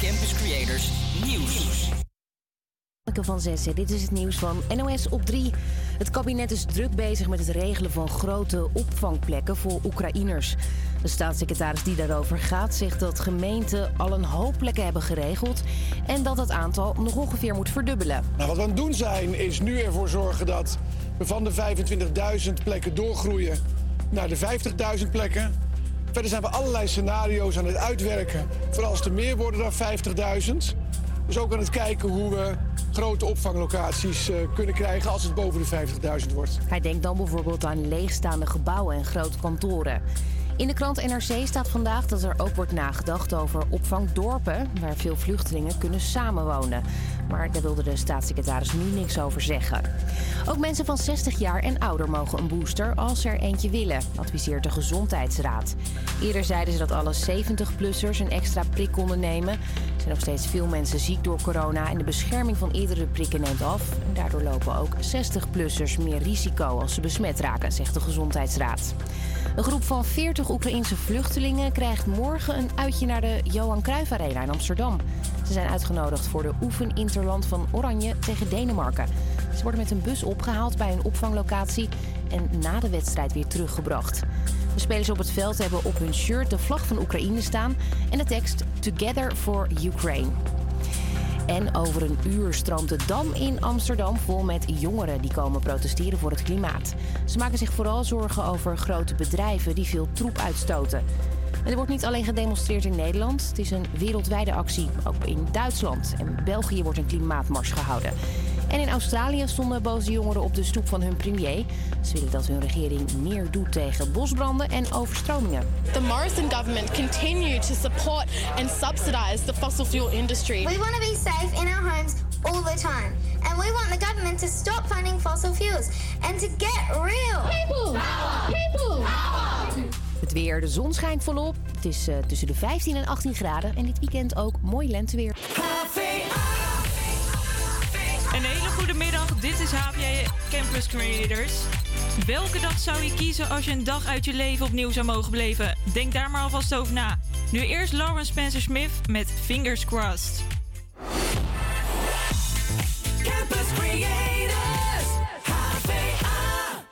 Campus Creators Nieuws. Van Zessen, dit is het nieuws van NOS op 3. Het kabinet is druk bezig met het regelen van grote opvangplekken voor Oekraïners. De staatssecretaris die daarover gaat zegt dat gemeenten al een hoop plekken hebben geregeld en dat het aantal nog ongeveer moet verdubbelen. Nou, wat we aan het doen zijn is nu ervoor zorgen dat we van de 25.000 plekken doorgroeien naar de 50.000 plekken. Verder zijn we allerlei scenario's aan het uitwerken voor als er meer worden dan 50.000. Dus ook aan het kijken hoe we grote opvanglocaties uh, kunnen krijgen als het boven de 50.000 wordt. Hij denkt dan bijvoorbeeld aan leegstaande gebouwen en grote kantoren. In de krant NRC staat vandaag dat er ook wordt nagedacht over opvangdorpen... waar veel vluchtelingen kunnen samenwonen. Maar daar wilde de staatssecretaris nu niks over zeggen. Ook mensen van 60 jaar en ouder mogen een booster als ze er eentje willen, adviseert de Gezondheidsraad. Eerder zeiden ze dat alle 70-plussers een extra prik konden nemen. Er zijn nog steeds veel mensen ziek door corona en de bescherming van eerdere prikken neemt af. En daardoor lopen ook 60-plussers meer risico als ze besmet raken, zegt de Gezondheidsraad. Een groep van 40 Oekraïense vluchtelingen krijgt morgen een uitje naar de Johan Cruijff Arena in Amsterdam. Ze zijn uitgenodigd voor de oefeninterland van Oranje tegen Denemarken. Ze worden met een bus opgehaald bij een opvanglocatie en na de wedstrijd weer teruggebracht. De spelers op het veld hebben op hun shirt de vlag van Oekraïne staan en de tekst Together for Ukraine. En over een uur stroomt de Dam in Amsterdam vol met jongeren die komen protesteren voor het klimaat. Ze maken zich vooral zorgen over grote bedrijven die veel troep uitstoten. En er wordt niet alleen gedemonstreerd in Nederland, het is een wereldwijde actie. Ook in Duitsland en België wordt een klimaatmars gehouden. En in Australië stonden boze jongeren op de stoep van hun premier. Ze willen dat hun regering meer doet tegen bosbranden en overstromingen. The Morrison government continue to support and subsidize the fossil fuel industry. We want to be safe in our homes all the time. And we want the government to stop funding fossil fuels and to get real. People! People! Het weer, de zon schijnt volop. Het is uh, tussen de 15 en 18 graden. En dit weekend ook mooi lenteweer. Is Campus Creators. Welke dag zou je kiezen als je een dag uit je leven opnieuw zou mogen beleven? Denk daar maar alvast over na. Nu eerst Lauren Spencer Smith met Fingers Crossed. Campus Creators, HPA.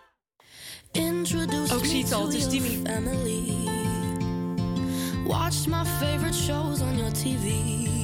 Ook oh, ziet al, het is Timmy. Watched my favorite shows on your TV.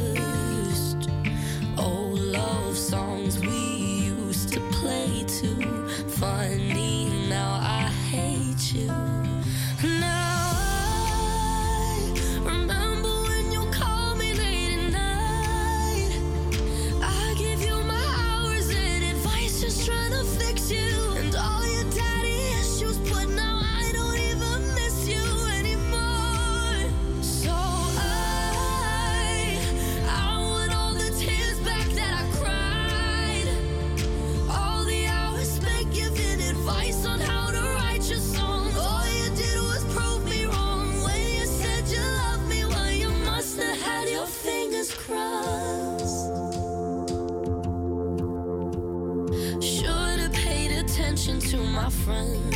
my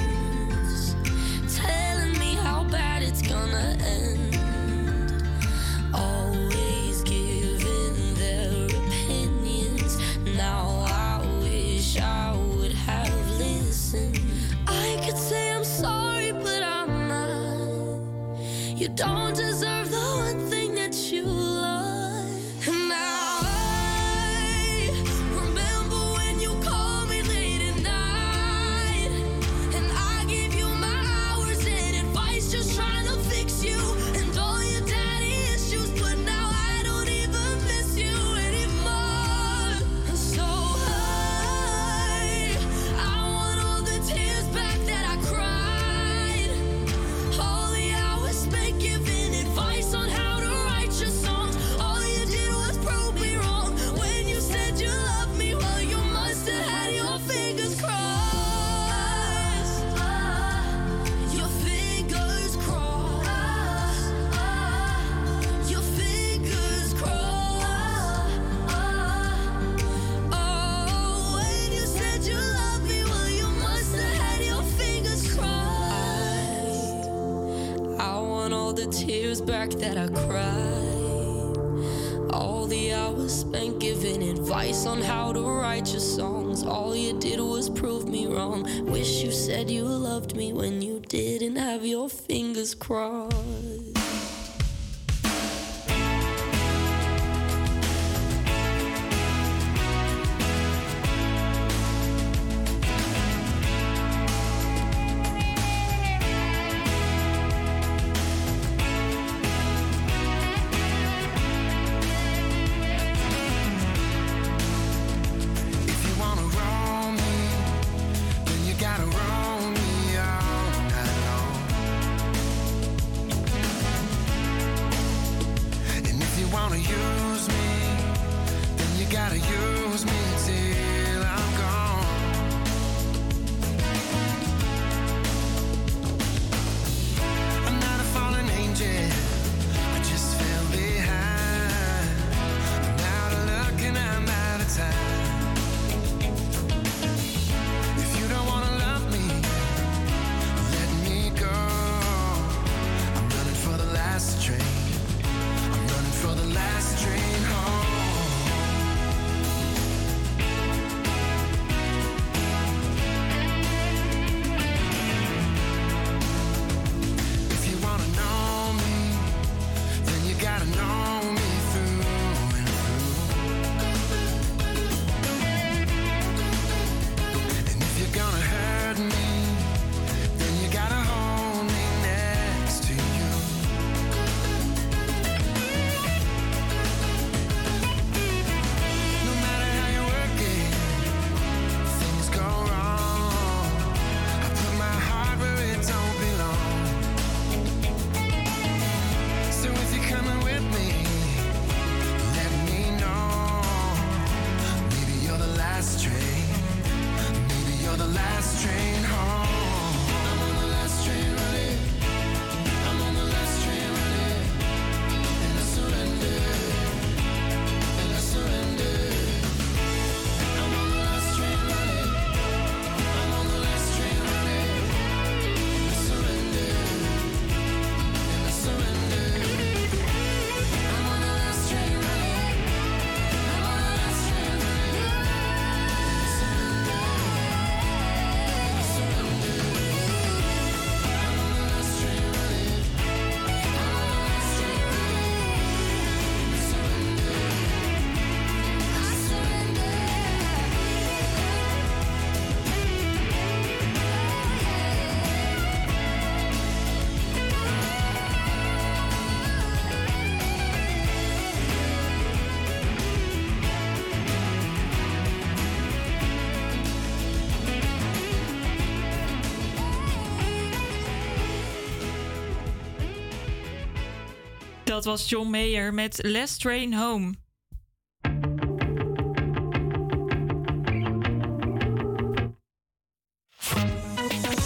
Dat was John Mayer met Last Train Home.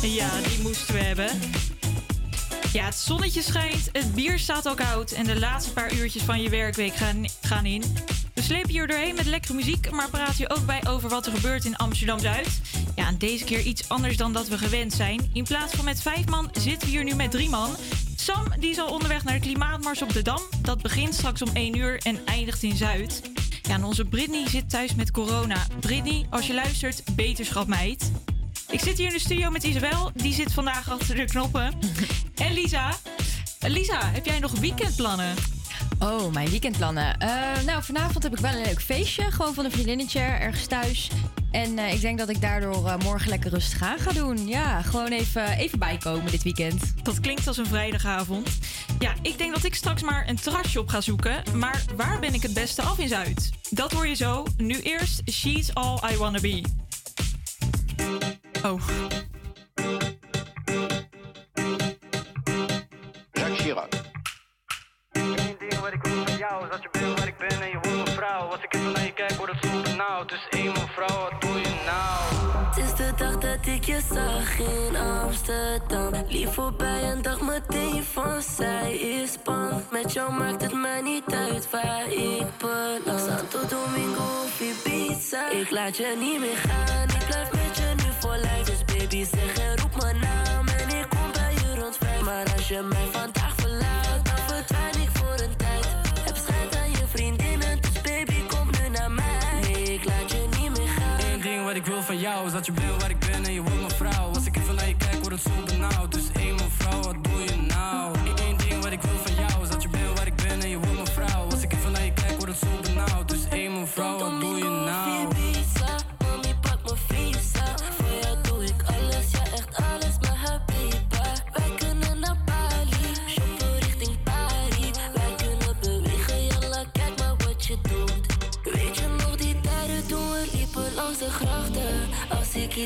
Ja, die moesten we hebben. Ja, het zonnetje schijnt, het bier staat al koud en de laatste paar uurtjes van je werkweek gaan, gaan in. We slepen je er doorheen met lekkere muziek, maar praten je ook bij over wat er gebeurt in Amsterdam-Zuid. Ja, en deze keer iets anders dan dat we gewend zijn. In plaats van met vijf man zitten we hier nu met drie man. Sam die is al onderweg naar de Klimaatmars op de Dam. Dat begint straks om 1 uur en eindigt in Zuid. Ja, en onze Britney zit thuis met corona. Britney, als je luistert, beterschap meid. Ik zit hier in de studio met Isabel. Die zit vandaag achter de knoppen. En Lisa. Lisa, heb jij nog weekendplannen? Oh, mijn weekendplannen. Eh, nou, vanavond heb ik wel een leuk feestje. Gewoon van een vriendinnetje ergens thuis. En eh, ik denk dat ik daardoor eh, morgen lekker rustig aan ga doen. Ja, gewoon even, even bijkomen dit weekend. Dat klinkt als een vrijdagavond. Ja, ik denk dat ik straks maar een terrasje op ga zoeken. Maar waar ben ik het beste af in Zuid? Dat hoor je zo. Nu eerst She's All I Wanna Be. Oh. Jacques Chirac. dingen wat ik wil van jou is dat je bent waar ik ben en je vrouw. Als ik even naar je kijk, word het zo benauwd. Dus één mevrouw, wat doe je nou? Het is de dag dat ik je zag in Amsterdam. Lief voorbij en dacht meteen van zij is bang. Met jou maakt het mij niet uit waar ik beland. Santo Domingo of Ibiza. Ik laat je niet meer gaan, ik blijf met je nu voor lijf. Dus baby zeg en roep mijn naam en ik kom bij je rond vijf. Maar als je mij vandaag verlaat. Jou. Je bent waar ik ben en je wordt mijn vrouw. Als ik even naar je kijk, word het zo benauwd. Dus één mijn vrouw, wat doe je nou?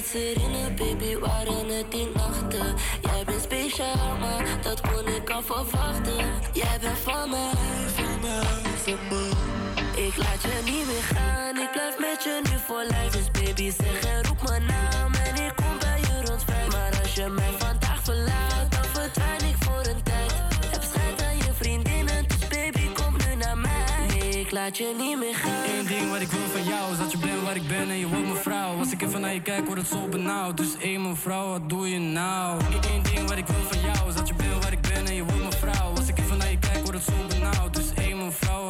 Iets herinner, baby, waren het die nachten. Jij bent speciaal, maar dat kon ik al verwachten. Jij bent van mij, van mij, van mij. Ik laat je niet meer gaan, ik blijf met je nu voor lijf. Dus baby, zeg laat je niet meer gaan. Eén ding wat ik wil van jou is dat je bent waar ik ben en je wordt mijn vrouw. Als ik even naar je kijk, word het zo benauwd. Dus één mijn vrouw, wat doe je nou? Eén ding wat ik wil van jou is dat je bent waar ik ben en je wordt mijn vrouw. Als ik even naar je kijk, word het zo benauwd. Dus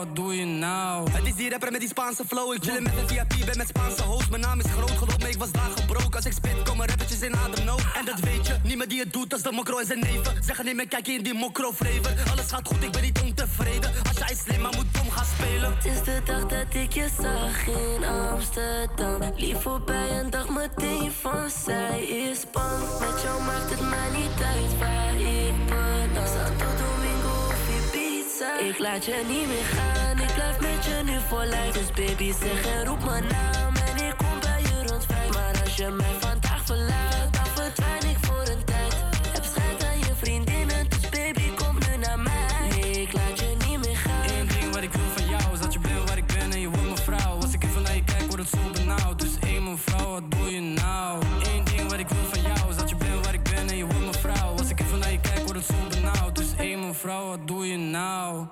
wat doe je nou? Het is die rapper met die Spaanse flow. Ik chillen met een VIP, ben met Spaanse host. Mijn naam is groot, geloof me, ik was daar gebroken. Als ik spit, komen rappertjes in ademnood. En dat weet je, niemand die het doet als de mokro en zijn neven. Zeggen niet meer, kijk in die mokro flavor. Alles gaat goed, ik ben niet ontevreden. Als jij slim, maar moet dom gaan spelen. Het is de dag dat ik je zag in Amsterdam. Lief voorbij en dacht meteen van zij is bang. Met jou maakt het mij niet uit waar ik ben. Ik laat je niet meer gaan, ik blijf met je nu voor lijf. Dus baby zeg en roep mijn naam en ik kom bij je rond vijf. Maar als je mij vandaag vrouw, wat doe je nou?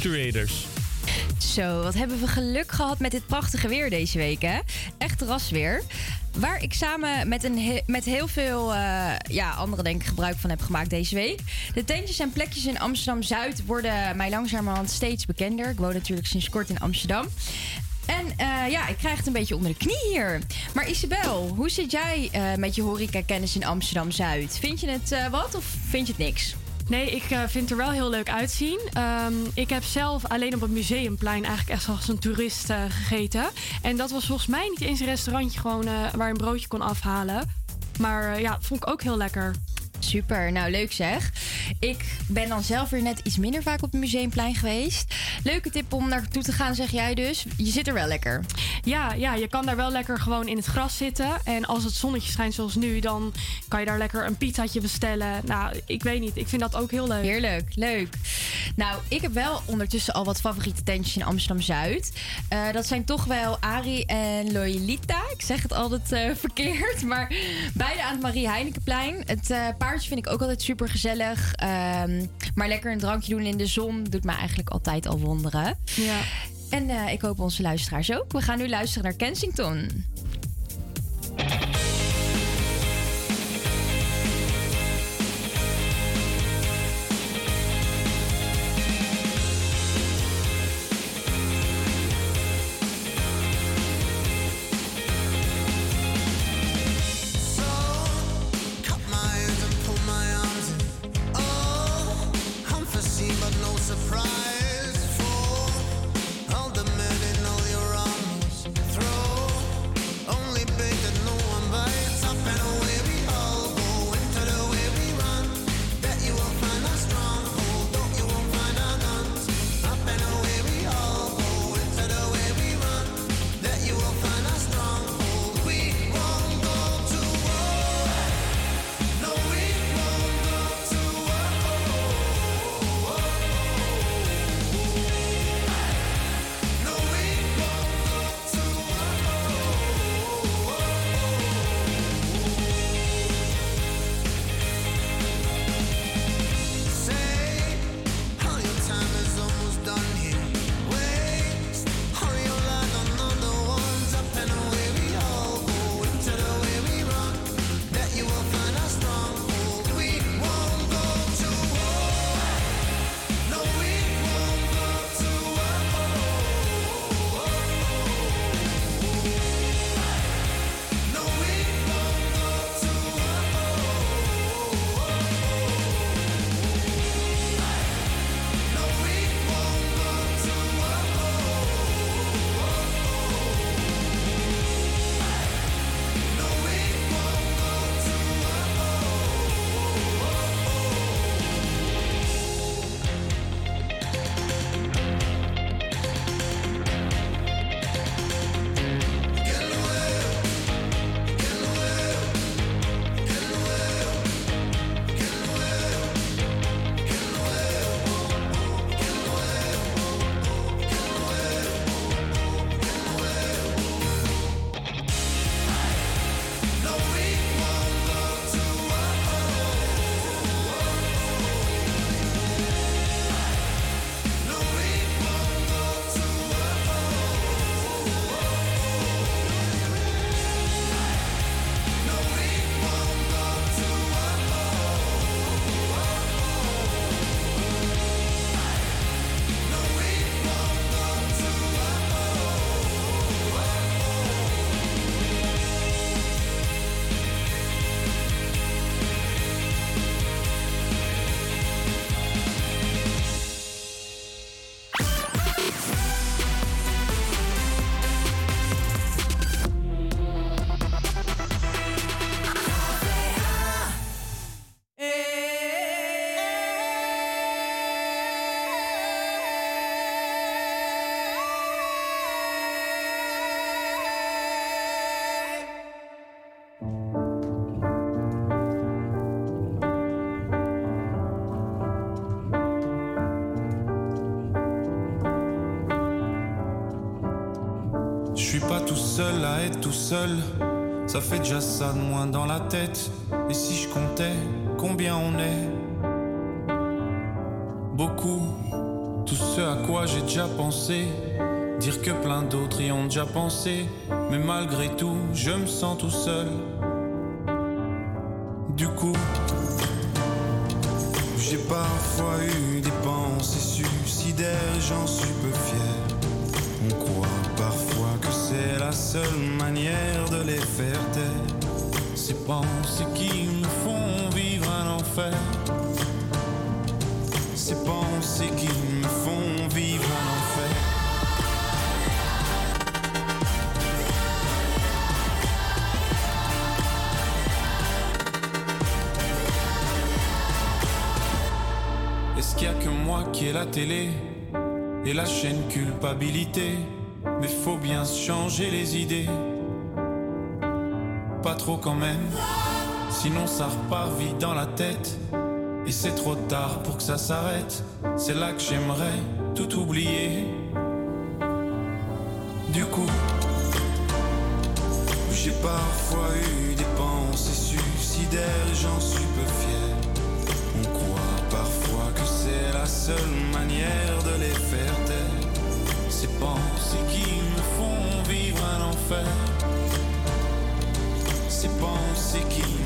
Creators. Zo, wat hebben we geluk gehad met dit prachtige weer deze week, hè? Echt rasweer. Waar ik samen met, een he- met heel veel eh, ja, anderen denk ik gebruik van heb gemaakt deze week. De tentjes en plekjes in Amsterdam-Zuid worden mij langzamerhand steeds bekender. Ik woon natuurlijk sinds kort in Amsterdam. En eh, ja, ik krijg het een beetje onder de knie hier. Maar Isabel, hoe zit jij eh, met je horeca-kennis in Amsterdam-Zuid? Vind je het eh, wat of vind je het niks? Nee, ik vind het er wel heel leuk uitzien. Ehm, ik heb zelf alleen op het museumplein eigenlijk echt als een toerist gegeten. En dat was volgens mij niet eens een restaurantje gewoon, waar je een broodje kon afhalen. Maar ja, vond ik ook heel lekker. Super, nou leuk zeg. Ik ben dan zelf weer net iets minder vaak op het museumplein geweest. Leuke tip om naartoe te gaan, zeg jij dus. Je zit er wel lekker. Ja, ja, je kan daar wel lekker gewoon in het gras zitten. En als het zonnetje schijnt zoals nu, dan kan je daar lekker een pizzaatje bestellen. Nou, ik weet niet. Ik vind dat ook heel leuk. Heerlijk, leuk. Nou, ik heb wel ondertussen al wat favoriete tentjes in Amsterdam-Zuid. Eh, dat zijn toch wel Ari en Loyalita. Ik zeg het altijd eh, verkeerd, maar beide aan het Marie Heinekenplein. Het eh, vind ik ook altijd super gezellig. maar lekker een drankje doen in de zon doet mij eigenlijk altijd al wonderen. Ja. En eh, ik hoop onze luisteraars ook. We gaan nu luisteren naar Kensington. Seul, ça fait déjà ça de moins dans la tête. Et si je comptais combien on est? Beaucoup, tout ce à quoi j'ai déjà pensé. Dire que plein d'autres y ont déjà pensé. Mais malgré tout, je me sens tout seul. Pensées qui me font vivre un enfer. Ces pensées qui me font vivre un enfer. Est-ce qu'il y a que moi qui ai la télé et la chaîne culpabilité? Mais faut bien changer les idées. Quand même, sinon ça repart vite dans la tête. Et c'est trop tard pour que ça s'arrête. C'est là que j'aimerais tout oublier. Du coup, j'ai parfois eu des pensées suicidaires et j'en suis peu fier. On croit parfois que c'est la seule manière de les faire taire. Ces pensées qui me font vivre un enfer. bom seguinte.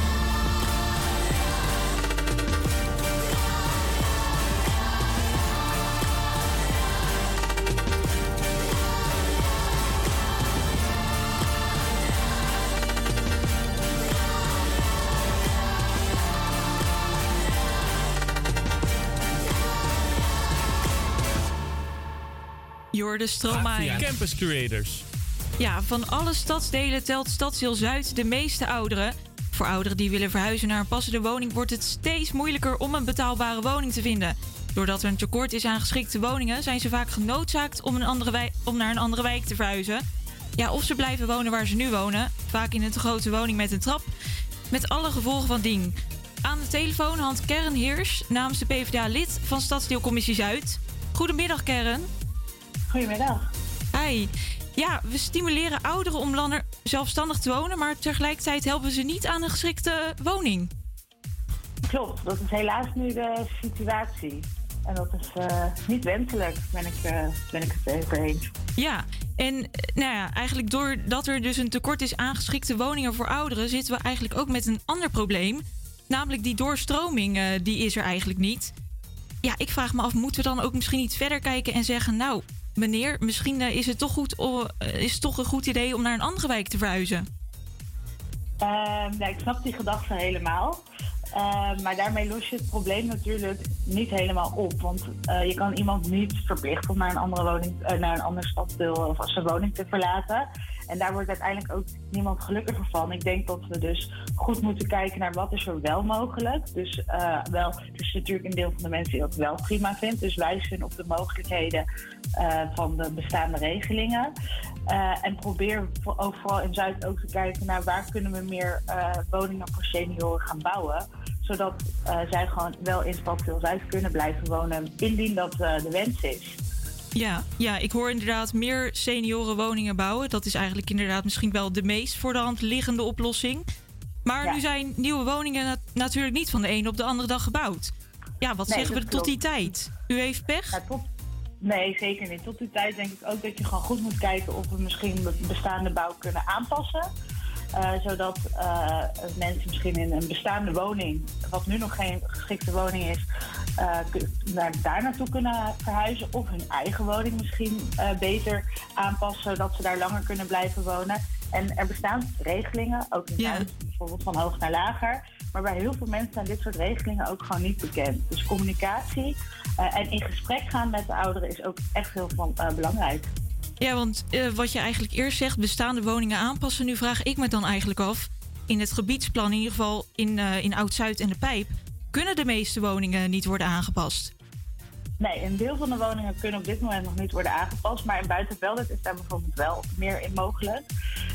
Jorde Stromae. Campus Creators. Ja, van alle stadsdelen telt Stadsdeel Zuid de meeste ouderen. Voor ouderen die willen verhuizen naar een passende woning wordt het steeds moeilijker om een betaalbare woning te vinden. Doordat er een tekort is aan geschikte woningen, zijn ze vaak genoodzaakt om, een andere wijk, om naar een andere wijk te verhuizen. Ja, of ze blijven wonen waar ze nu wonen, vaak in een te grote woning met een trap, met alle gevolgen van dien. Aan de telefoon hand Kern Heers namens de PvdA-lid van Stadsdeelcommissie Zuid. Goedemiddag, Kern. Goedemiddag. Hi. Ja, we stimuleren ouderen om langer zelfstandig te wonen, maar tegelijkertijd helpen we ze niet aan een geschikte woning. Klopt, dat is helaas nu de situatie. En dat is eh, niet wenselijk, ben ik, eh, ben ik het even eens. Ja, en eh, nou ja, eigenlijk doordat er dus een tekort is aan geschikte woningen voor ouderen, zitten we eigenlijk ook met een ander probleem. Namelijk die doorstroming, die is er eigenlijk niet. Ja, ik vraag me af, moeten we dan ook misschien iets verder kijken en zeggen, nou, meneer, misschien eh, is, het toch goed, eh, is toch een goed idee om naar een andere wijk te verhuizen? Nou, ik snap die gedachte helemaal. Ehm, maar daarmee los je het probleem natuurlijk niet helemaal op. Want eh, je kan iemand niet verplichten om naar een andere woning, naar een ander stadsdeel of zijn woning te verlaten. En daar wordt uiteindelijk ook niemand gelukkiger van. Ik denk dat we dus goed moeten kijken naar wat is er wel mogelijk. Dus eh, wel, er is natuurlijk een deel van de mensen die dat wel prima vindt. Dus wijzen op de mogelijkheden eh, van de bestaande regelingen. Eh, en probeer ook vooral in Zuid ook te kijken naar waar kunnen we meer woningen voor senioren gaan bouwen. Zodat zij gewoon wel in Stadsdeel Zuid kunnen blijven wonen indien dat de wens is. Ja, ja, ik hoor inderdaad meer seniorenwoningen bouwen. Dat is eigenlijk inderdaad misschien wel de meest voor de hand liggende oplossing. Maar nu zijn nieuwe woningen nat- natuurlijk niet van de ene op de andere dag gebouwd. Ja, wat Nee, zeggen we tot die tijd? U heeft pech? Nee, zeker niet. Tot die tijd denk ik ook dat je gewoon goed moet kijken of we misschien de bestaande bouw kunnen aanpassen. Eh, zodat eh, mensen misschien in een bestaande woning, wat nu nog geen geschikte woning is, eh, naar, daar naartoe kunnen verhuizen. Of hun eigen woning misschien beter aanpassen, zodat ze daar langer kunnen blijven wonen. En er bestaan regelingen, ook in Zuid, bijvoorbeeld van hoog naar lager. Maar bij heel veel mensen zijn dit soort regelingen ook gewoon niet bekend. Dus communicatie en in gesprek gaan met de ouderen is ook echt heel van, belangrijk. Ja, want eh, wat je eigenlijk eerst zegt, bestaande woningen aanpassen. Nu vraag ik me dan eigenlijk af, in het gebiedsplan, in ieder geval in, eh, in Oud-Zuid en de Pijp, kunnen de meeste woningen niet worden aangepast? Nee, een deel van de woningen kunnen op dit moment nog niet worden aangepast. Maar in Buitenveldert is daar bijvoorbeeld wel meer in mogelijk.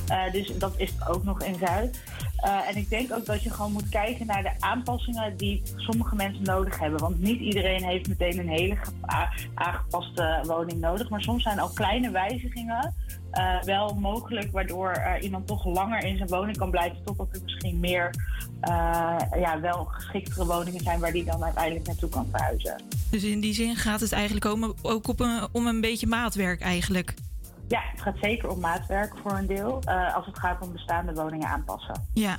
Eh, dus dat is ook nog in Zuid. Eh, en ik denk ook dat je gewoon moet kijken naar de aanpassingen die sommige mensen nodig hebben. Want niet iedereen heeft meteen een hele aangepaste woning nodig. Maar soms zijn al kleine wijzigingen eh, wel mogelijk, waardoor iemand toch langer in zijn woning kan blijven. Totdat er misschien meer eh, ja, wel geschiktere woningen zijn waar die dan uiteindelijk naartoe kan verhuizen. Dus in die zin gaat het eigenlijk ook om een beetje maatwerk eigenlijk. Ja, het gaat zeker om maatwerk voor een deel. eh, als het gaat om bestaande woningen aanpassen. Ja.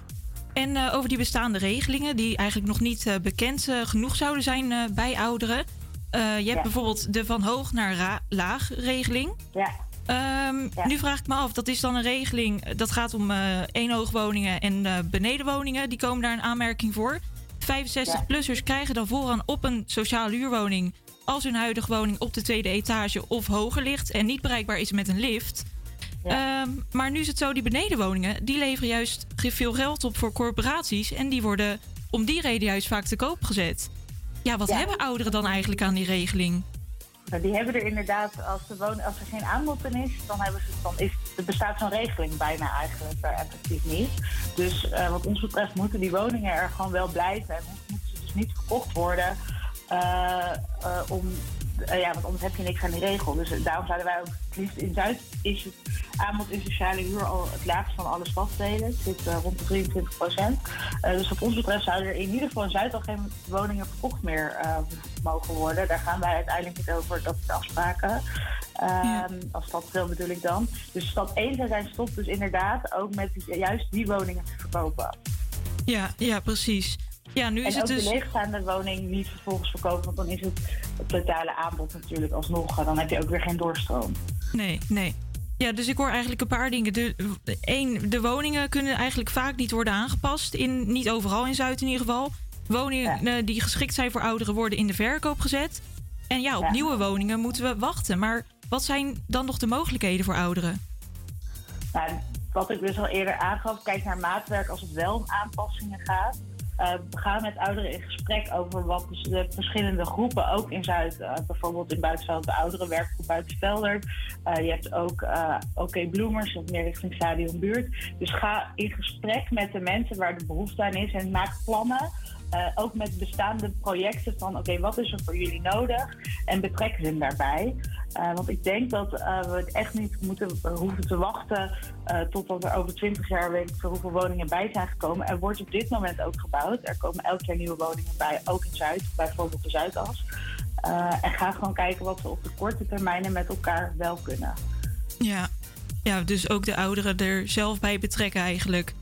En eh, over die bestaande regelingen, die eigenlijk nog niet eh, bekend genoeg zouden zijn bij ouderen. Je hebt Ja. bijvoorbeeld de van hoog naar laag regeling. Ja. Ehm, Nu vraag ik me af, dat is dan een regeling, dat gaat om eenhoogwoningen en benedenwoningen. Die komen daar in aanmerking voor. 65-plussers krijgen dan voorrang op een sociale huurwoning als hun huidige woning op de tweede etage of hoger ligt en niet bereikbaar is met een lift. Ehm, maar nu is het zo, die benedenwoningen, die leveren juist veel geld op voor corporaties. En die worden om die reden juist vaak te koop gezet. Ja, wat Ja. hebben ouderen dan eigenlijk aan die regeling? Nou, die hebben er inderdaad, als, de als er geen aanbod in is, dan, hebben ze, dan is, er bestaat zo'n regeling bijna eigenlijk uh, effectief niet. Dus uh, wat ons betreft moeten die woningen er gewoon wel blijven en moeten ze dus niet verkocht worden. Uh, om, ja, want anders heb je niks aan die regel. Dus daarom zouden wij ook het liefst in Zuid is het aanbod in sociale huur al het laagst van alle stadsdelen. Het zit rond de 23 procent. dus wat ons betreft zouden er in ieder geval in Zuid al geen woningen verkocht meer mogen worden. Daar gaan wij uiteindelijk niet over, dat de afspraken. Ja. Als stadsdeel bedoel ik dan. Dus stap 1 zou zijn stop dus inderdaad ook met juist die woningen te verkopen. Ja, ja precies. Ja, nu is en het dus... de leegstaande woning niet vervolgens verkopen, want dan is het, het totale aanbod natuurlijk alsnog. Dan heb je ook weer geen doorstroom. Nee, nee. Ja, dus ik hoor eigenlijk een paar dingen. De, één, de woningen kunnen eigenlijk vaak niet worden aangepast. In, niet overal in Zuid in ieder geval. Woningen ja. die geschikt zijn voor ouderen worden in de verkoop gezet. En ja, op ja. nieuwe woningen moeten we wachten. Maar wat zijn dan nog de mogelijkheden voor ouderen? Nou, wat ik dus al eerder aangaf, kijk naar maatwerk als het wel om aanpassingen gaat. Uh, we gaan met ouderen in gesprek over wat de verschillende groepen, ook in Zuid, uh, bijvoorbeeld in Buitenveld, de ouderen werkgroep Buitenvelder. Uh, je hebt ook okay Bloemers, dat meer richting stadionbuurt. Dus ga in gesprek met de mensen waar de behoefte aan is en maak plannen. Ook met bestaande projecten van oké, wat is er voor jullie nodig? En betrek hen daarbij. want ik denk dat we het echt niet moeten hoeven te wachten totdat er over 20 jaar weet ik veel hoeveel woningen bij zijn gekomen. Er wordt op dit moment ook gebouwd. Er komen elk jaar nieuwe woningen bij, ook in Zuid, bijvoorbeeld de Zuidas. En ga gewoon kijken wat we op de korte termijnen met elkaar wel kunnen. Ja. ja, dus ook de ouderen er zelf bij betrekken eigenlijk.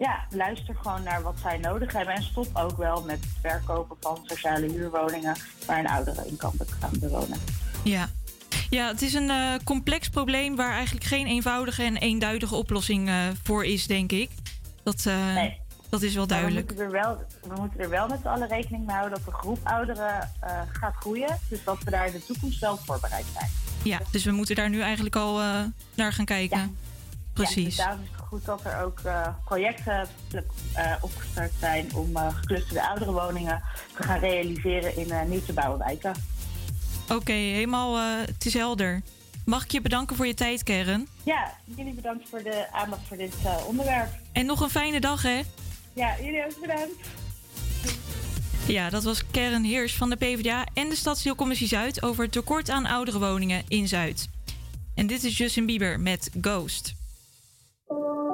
Ja, luister gewoon naar wat zij nodig hebben. En stop ook wel met het verkopen van sociale huurwoningen waar een oudere in kan bewonen. Ja. Ja, het is een uh, complex probleem waar eigenlijk geen eenvoudige en eenduidige oplossing uh, voor is, denk ik. Dat, uh, nee. dat is wel duidelijk. We moeten, er wel, we moeten er wel met z'n allen rekening mee houden dat de groep ouderen gaat groeien. Dus dat we daar in de toekomst wel voorbereid zijn. Ja, dus we moeten daar nu eigenlijk al naar gaan kijken. Ja. Precies. Ja, dus goed dat er ook projecten opgestart zijn om geclusterde ouderenwoningen te gaan realiseren in nieuw te bouwen wijken. Oké, okay, helemaal, het is helder. Mag ik je bedanken voor je tijd, Karen? Ja, jullie bedankt voor de aandacht voor dit onderwerp. En nog een fijne dag, hè? Ja, jullie ook bedankt. Ja, dat was Karen Heers van de PvdA en de Stadsdeelcommissie Zuid over het tekort aan oudere woningen in Zuid. En dit is Justin Bieber met Ghost. Thank you.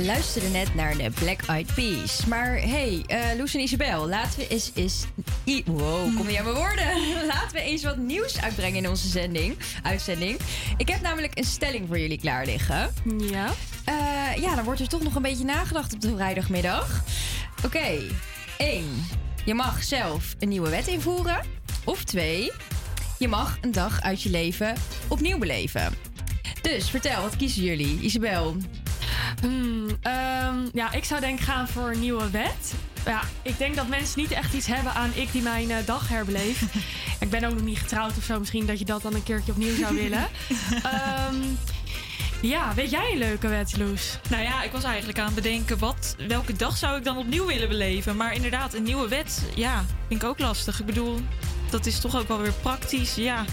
We luisterden net naar de Black Eyed Peas. Maar hey, eh Loes en Isabel, laten we eens... eens i- wow, kom je aan mijn woorden? laten we eens wat nieuws uitbrengen in onze zending, uitzending. Ik heb namelijk een stelling voor jullie klaar liggen. Ja? ja, dan wordt er toch nog een beetje nagedacht op de vrijdagmiddag. Oké, één. Je mag zelf een nieuwe wet invoeren. Of twee. Je mag een dag uit je leven opnieuw beleven. Dus vertel, wat kiezen jullie? Isabel? Hmm, ehm, ja, ik zou denk ik gaan voor een nieuwe wet. Ja, ik denk dat mensen niet echt iets hebben aan ik die mijn eh, dag herbeleef. ik ben ook nog niet getrouwd of zo. Misschien dat je dat dan een keertje opnieuw zou willen. Ehm, ja, weet jij een leuke wet, Loes? Nou ja, ik was eigenlijk aan het bedenken wat, welke dag zou ik dan opnieuw willen beleven. Maar inderdaad, een nieuwe wet, ja, vind ik ook lastig. Ik bedoel, dat is toch ook wel weer praktisch. Ja,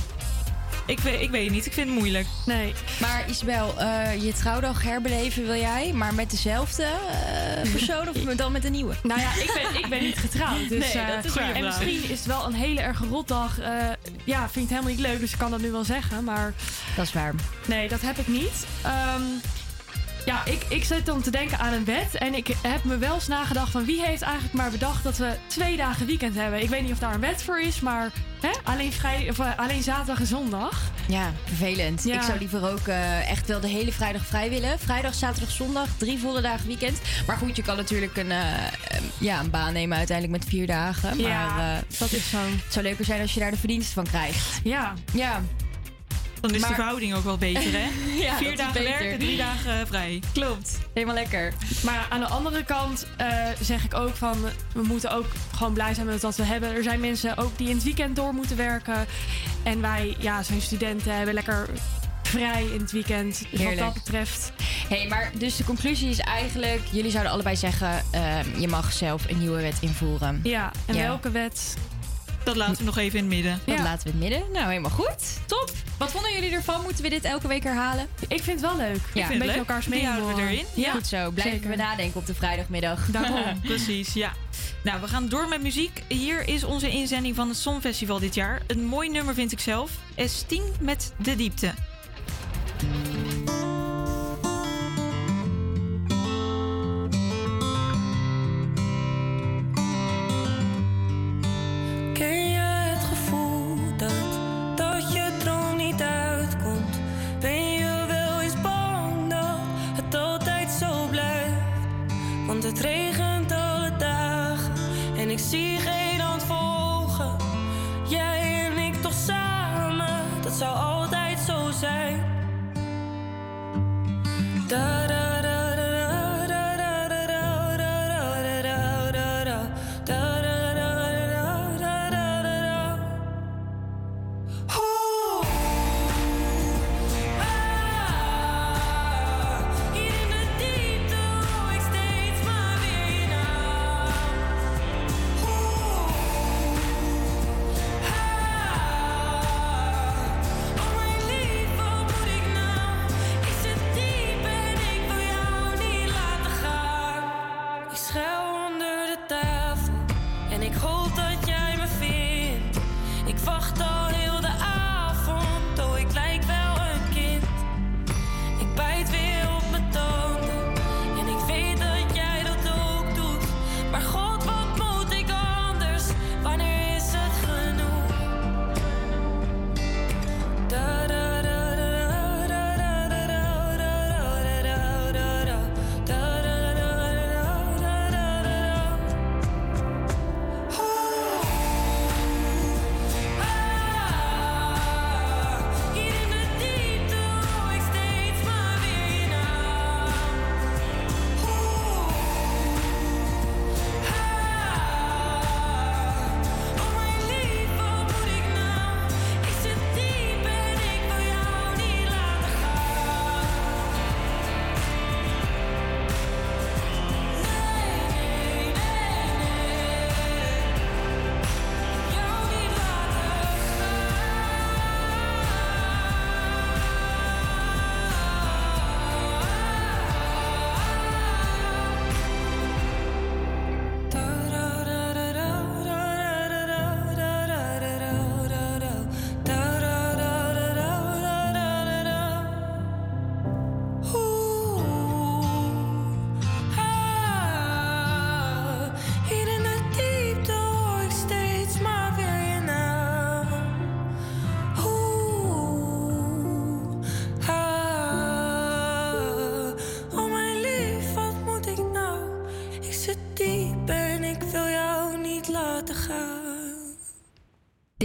ik weet, ik weet het niet. Ik vind het moeilijk. Nee. Maar Isabel, eh, je trouwdag herbeleven wil jij, maar met dezelfde eh, persoon of dan met een nieuwe? Nou ja, ik ben, ik ben niet getrouwd. Dus, Nee, eh, dat is waar. En misschien is het wel een hele erg rotdag. eh ja, vind ik het helemaal niet leuk, dus ik kan dat nu wel zeggen. Maar Dat is waar. nee, dat heb ik niet. Ehm, ja, ik, ik zit dan te denken aan een wet. En ik heb me wel eens nagedacht van wie heeft eigenlijk maar bedacht dat we twee dagen weekend hebben. Ik weet niet of daar een wet voor is, maar hè, alleen, vrij, of, eh, alleen zaterdag en zondag. Ja, vervelend. Ja. Ik zou liever ook eh, echt wel de hele vrijdag vrij willen. Vrijdag, zaterdag, zondag, drie volle dagen weekend. Maar goed, je kan natuurlijk een, eh, ja, een baan nemen uiteindelijk met vier dagen. Maar Ja, dat is zo. het zou leuker zijn als je daar de verdiensten van krijgt. Ja. Ja. Dan is Maar- de verhouding ook wel beter, hè? Ja, dat Vier is dagen beter. werken, drie dagen eh, vrij. Klopt. Helemaal lekker. Maar aan de andere kant eh, zeg ik ook van... we moeten ook gewoon blij zijn met wat we hebben. Er zijn mensen ook die in het weekend door moeten werken. En wij ja, zijn studenten, hebben lekker vrij in het weekend. Dus Heerlijk. wat dat betreft... hey, maar dus de conclusie is eigenlijk... jullie zouden allebei zeggen... eh, je mag zelf een nieuwe wet invoeren. Ja, en Ja. welke wet? Dat laten we nog even in het midden. Dat laten we in het midden. Nou, helemaal goed. Top. Wat vonden jullie ervan? Moeten we dit elke week herhalen? Ik vind het wel leuk. Ja. een beetje elkaars Die mening houden we erin. Ja, Goed zo. Blijven zeker. we nadenken op de vrijdagmiddag. Daarom. Precies, ja. Nou, we gaan door met muziek. Hier is onze inzending van het Songfestival dit jaar. Een mooi nummer vind ik zelf. S10 met De Diepte.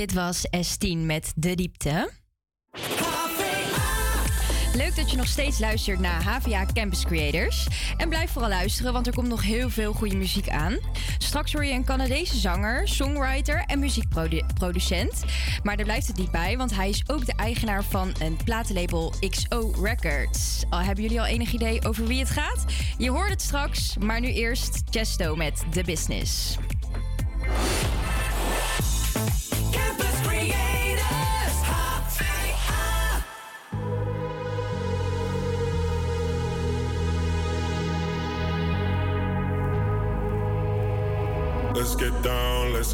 Dit was S10 met De Diepte. Leuk dat je nog steeds luistert naar HVA Campus Creators. En blijf vooral luisteren, want er komt nog heel veel goede muziek aan. Straks hoor je een Canadese zanger, songwriter en muziekproducent. Maar daar blijft het niet bij, want hij is ook de eigenaar van een platenlabel XO Records. Al hebben jullie al enig idee over wie het gaat? Je hoort het straks, maar nu eerst Chesto met The Business.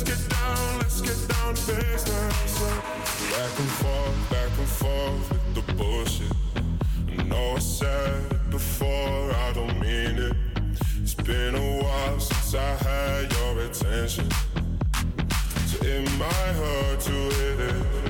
Let's get down, let's get down to business. Back and forth, back and forth with the bullshit. I said it before, I don't mean it. It's been a while since I had your attention. So it might hurt to hit it.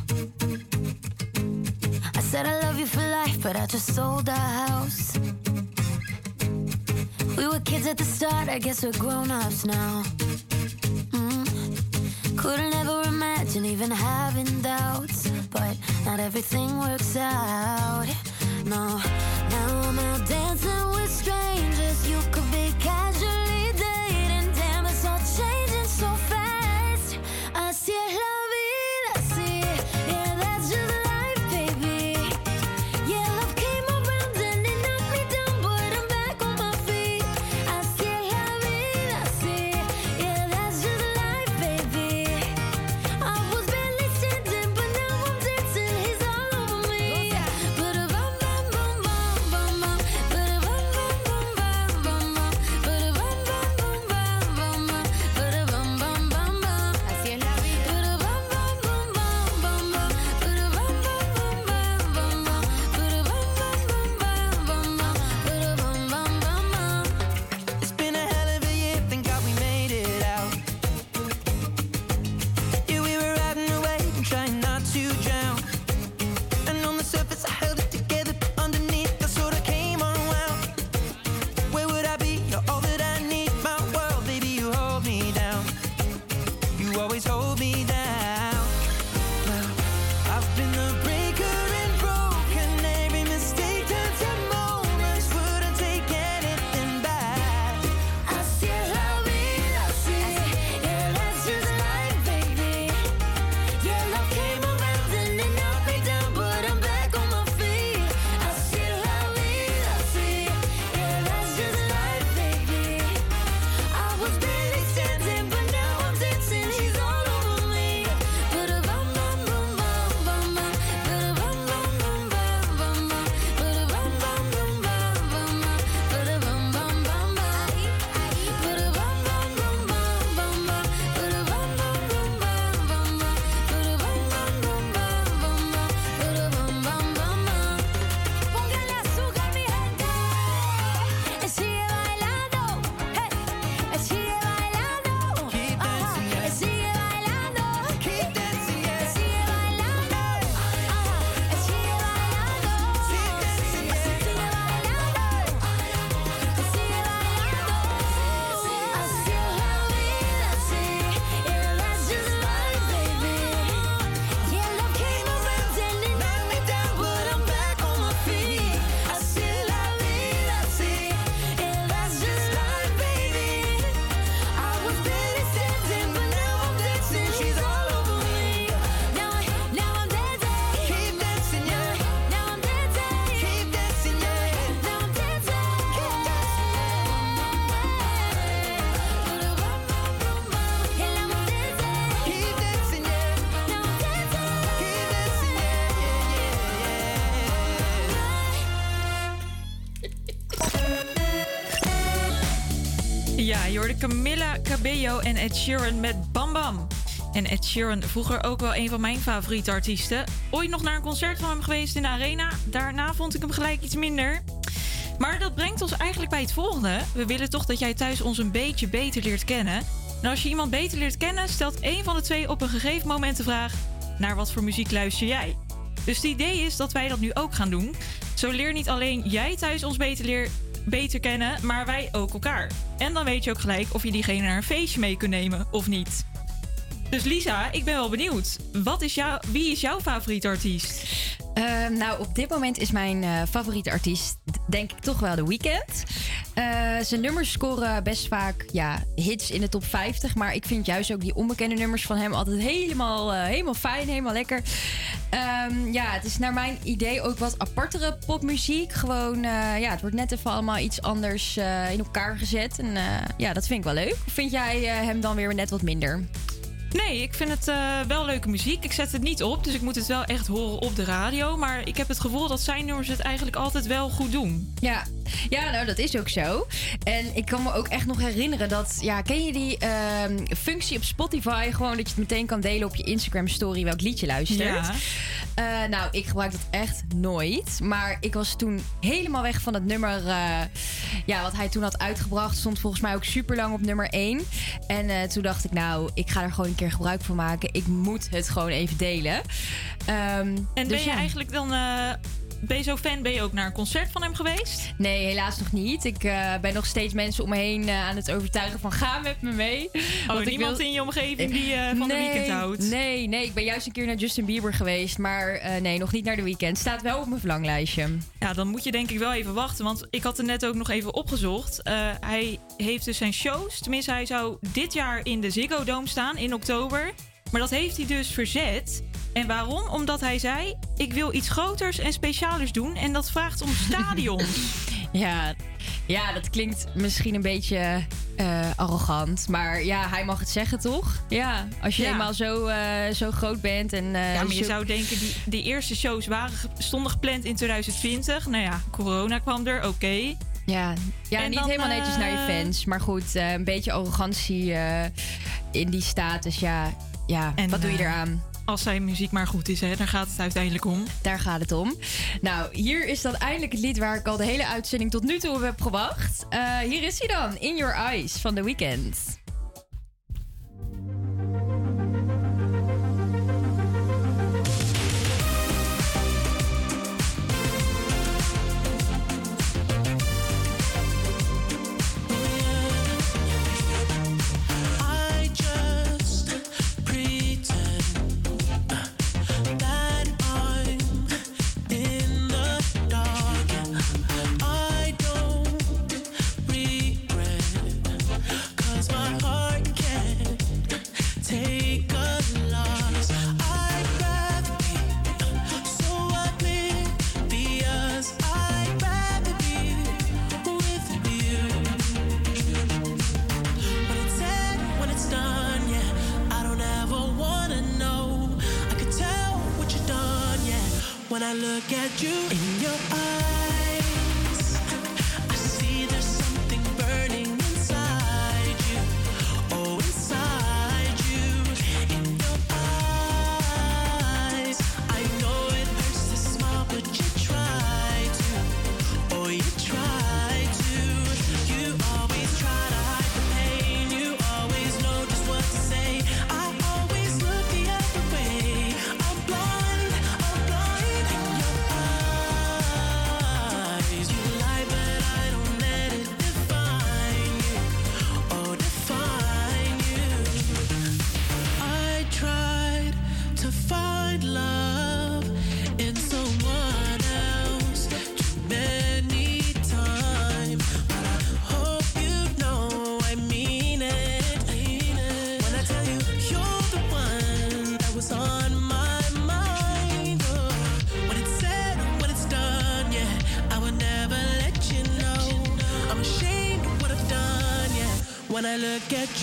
I said I love you for life, but I just sold our house. We were kids at the start, I guess we're grown ups now. Mm. Couldn't ever imagine even having doubts, but not everything works out. No, now I'm out dancing with strangers. You could Cabello en Ed Sheeran met Bam Bam. En Ed Sheeran, vroeger ook wel een van mijn favoriete artiesten. Ooit nog naar een concert van hem geweest in de Arena. Daarna vond ik hem gelijk iets minder. Maar dat brengt ons eigenlijk bij het volgende. We willen toch dat jij thuis ons een beetje beter leert kennen. En als je iemand beter leert kennen, stelt één van de twee op een gegeven moment de vraag: naar wat voor muziek luister jij? Dus het idee is dat wij dat nu ook gaan doen. Zo leer niet alleen jij thuis ons beter, leer, beter kennen, maar wij ook elkaar. En dan weet je ook gelijk of je diegene naar een feestje mee kunt nemen of niet. Dus Lisa, ik ben wel benieuwd. Wat is jou, wie is jouw favoriete artiest? Ehm, nou, op dit moment is mijn eh, favoriete artiest denk ik toch wel The Weeknd. Eh, zijn nummers scoren best vaak ja, hits in de top 50. Maar ik vind juist ook die onbekende nummers van hem altijd helemaal, eh, helemaal fijn, helemaal lekker. Ehm, ja, het is naar mijn idee ook wat apartere popmuziek. Gewoon, ja, het wordt net even allemaal iets anders in elkaar gezet. En ja, dat vind ik wel leuk. Vind jij hem dan weer net wat minder? Nee, ik vind het uh, wel leuke muziek. Ik zet het niet op, dus ik moet het wel echt horen op de radio. Maar ik heb het gevoel dat zijn nummers het eigenlijk altijd wel goed doen. Ja, ja nou dat is ook zo. En ik kan me ook echt nog herinneren dat... Ja, ken je die uh, functie op Spotify? Gewoon dat je het meteen kan delen op je Instagram story welk liedje luistert. Ja. Uh, nou, ik gebruik dat echt nooit. Maar ik was toen helemaal weg van het nummer... Uh, ja, wat hij toen had uitgebracht. Stond volgens mij ook super lang op nummer 1. En toen dacht ik, nou, ik ga er gewoon keer gebruik van maken. Ik moet het gewoon even delen. Um, en ben dus je eigenlijk dan uh, ben je zo fan? Ben je ook naar een concert van hem geweest? Nee, helaas nog niet. Ik uh, ben nog steeds mensen om me heen uh, aan het overtuigen van ga met me mee. Oh, Want niemand wil... in je omgeving die uh, van nee, de weekend houdt? Nee, nee. Ik ben juist een keer naar Justin Bieber geweest. Maar nee, nog niet naar de weekend. Staat wel op mijn verlanglijstje. Ja, dan moet je denk ik wel even wachten. Want ik had er net ook nog even opgezocht. hij heeft dus zijn shows. Tenminste, hij zou dit jaar in de Ziggo Dome staan in oktober. Maar dat heeft hij dus verzet. En waarom? Omdat hij zei: Ik wil iets groters en specialers doen. En dat vraagt om stadion. ja, ja, dat klinkt misschien een beetje uh, arrogant. Maar ja, hij mag het zeggen, toch? Ja, als je ja. eenmaal zo, uh, zo groot bent. En, uh, ja, maar je zou denken, die, die eerste shows waren, stonden gepland in 2020. Nou ja, corona kwam er, oké. Ja, ja niet helemaal netjes naar je fans. Maar goed, een beetje arrogantie in die status. Ja, ja en, wat doe je eraan? Als zijn muziek maar goed is, hè? daar gaat het uiteindelijk om. Daar gaat het om. Nou, hier is dan eindelijk het lied waar ik al de hele uitzending tot nu toe op heb gewacht. Uh, hier is hij dan, In Your Eyes van The Weeknd.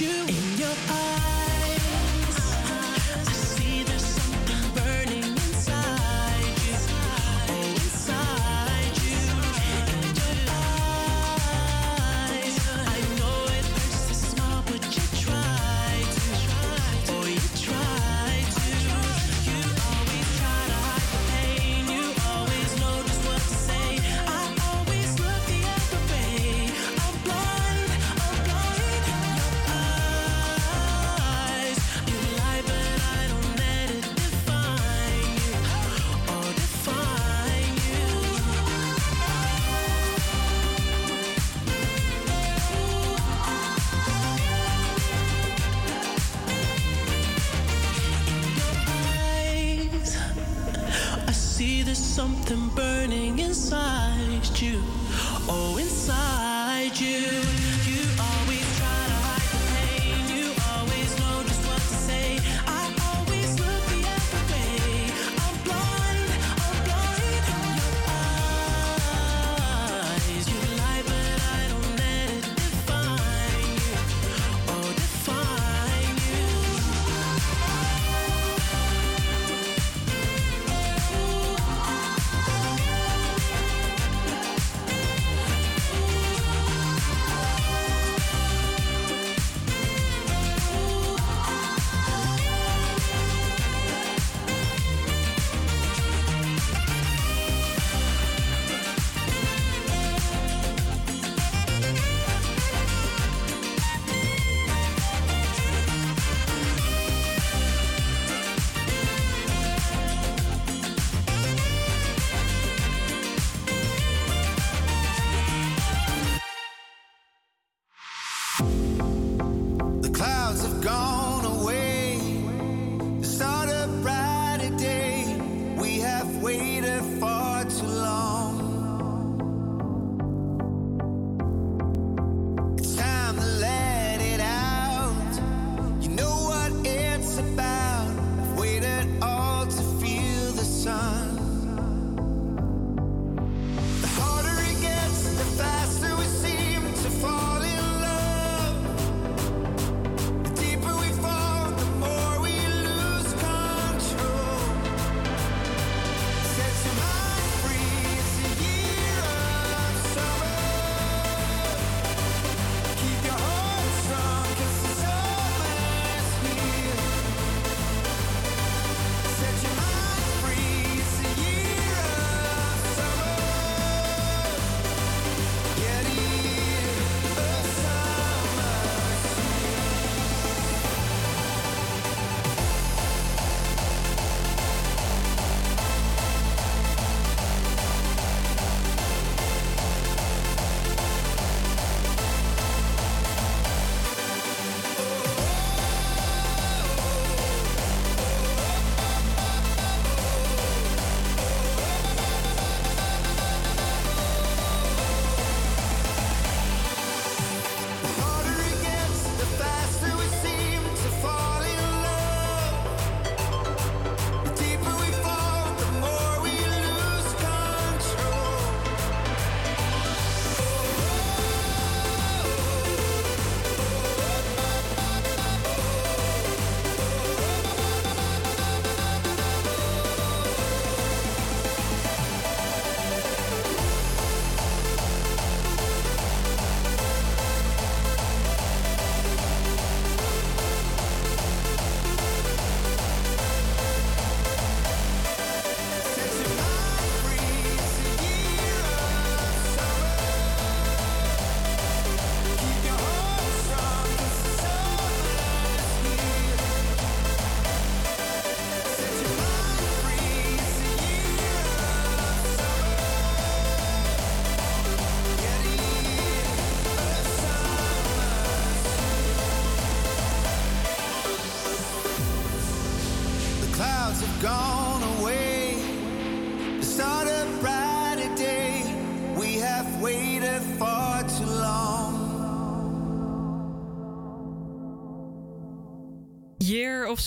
You in your eyes,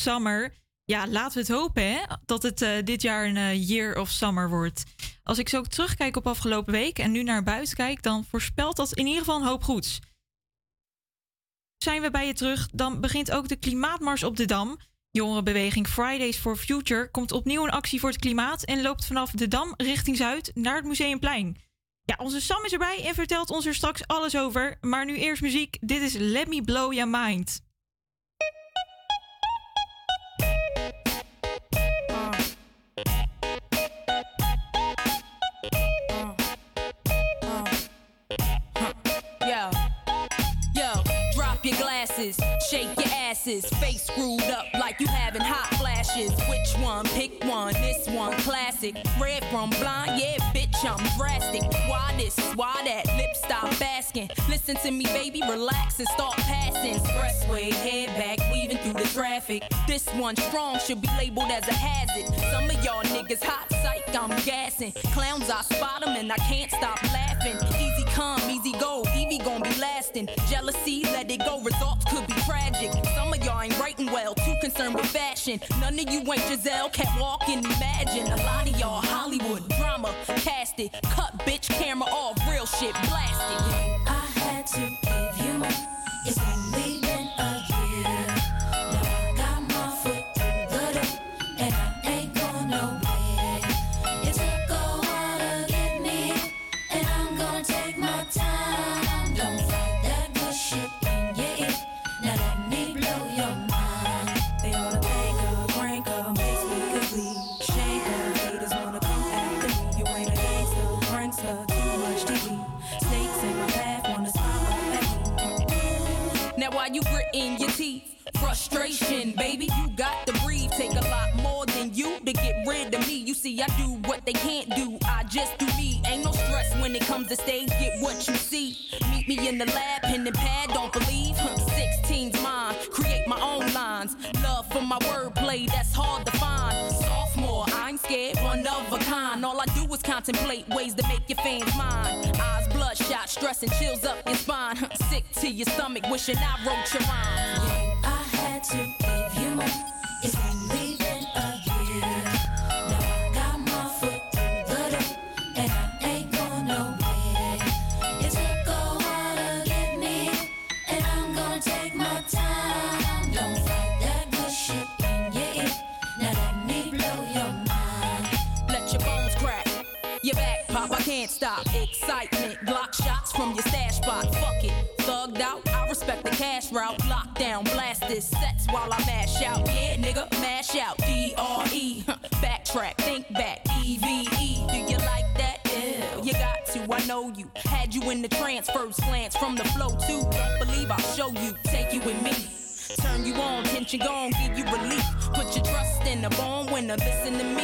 Summer. Ja, laten we het hopen hè, dat het eh, dit jaar een eh, Year of Summer wordt. Als ik zo terugkijk op afgelopen week en nu naar buiten kijk, dan voorspelt dat in ieder geval een hoop goeds. Zijn we bij je terug, dan begint ook de klimaatmars op de Dam. Jongerenbeweging Fridays for Future komt opnieuw in actie voor het klimaat en loopt vanaf de Dam richting Zuid naar het Museumplein. Ja, onze Sam is erbij en vertelt ons er straks alles over. Maar nu eerst muziek. Dit is Let Me Blow Your Mind. Shake your asses, face screwed up like you having hot flashes. Which one? Pick one. This one, classic. Red from blind, yeah, bitch, I'm drastic. Why this? Why that? Lip stop asking. Listen to me, baby, relax and start passing. Expressway, head back, through the traffic. This one strong should be labeled as a hazard. Some of y'all niggas hot psych, I'm gassing. Clowns, I spot 'em and I can't stop laughing. Easy come, easy go, Evie gon' be lasting. Jealousy, let it go, results could be tragic. Some of y'all ain't writing well, too concerned with fashion. None of you ain't Giselle, can't walk and imagine. A lot of y'all Hollywood drama, cast it, cut bitch camera off, real shit blasted. I had to give you my. Frustration, baby, you got to breathe. Take a lot more than you to get rid of me. You see, I do what they can't do. I just do me. Ain't no stress when it comes to stage. Get what you see. Meet me in the lab, pen and pad. Don't believe. Huh, 16's mine. Create my own lines. Love for my wordplay, that's hard to find. Sophomore, I ain't scared, one of a kind. All I do is contemplate ways to make your fans mine. Eyes bloodshot, stress and chills up your spine. Sick to your stomach, wishing I wrote your rhyme. To give you my. It's Lockdown, blast this sets while I mash out. Yeah, nigga, mash out. D R E. Backtrack, think back. E V E. Do you like that? Yeah, you got to. I know you. Had you in the trance, first glance from the flow too. Believe I'll show you. Take you with me. Turn you on, tension gone, give you relief. Put your trust in the born winner, listen to me.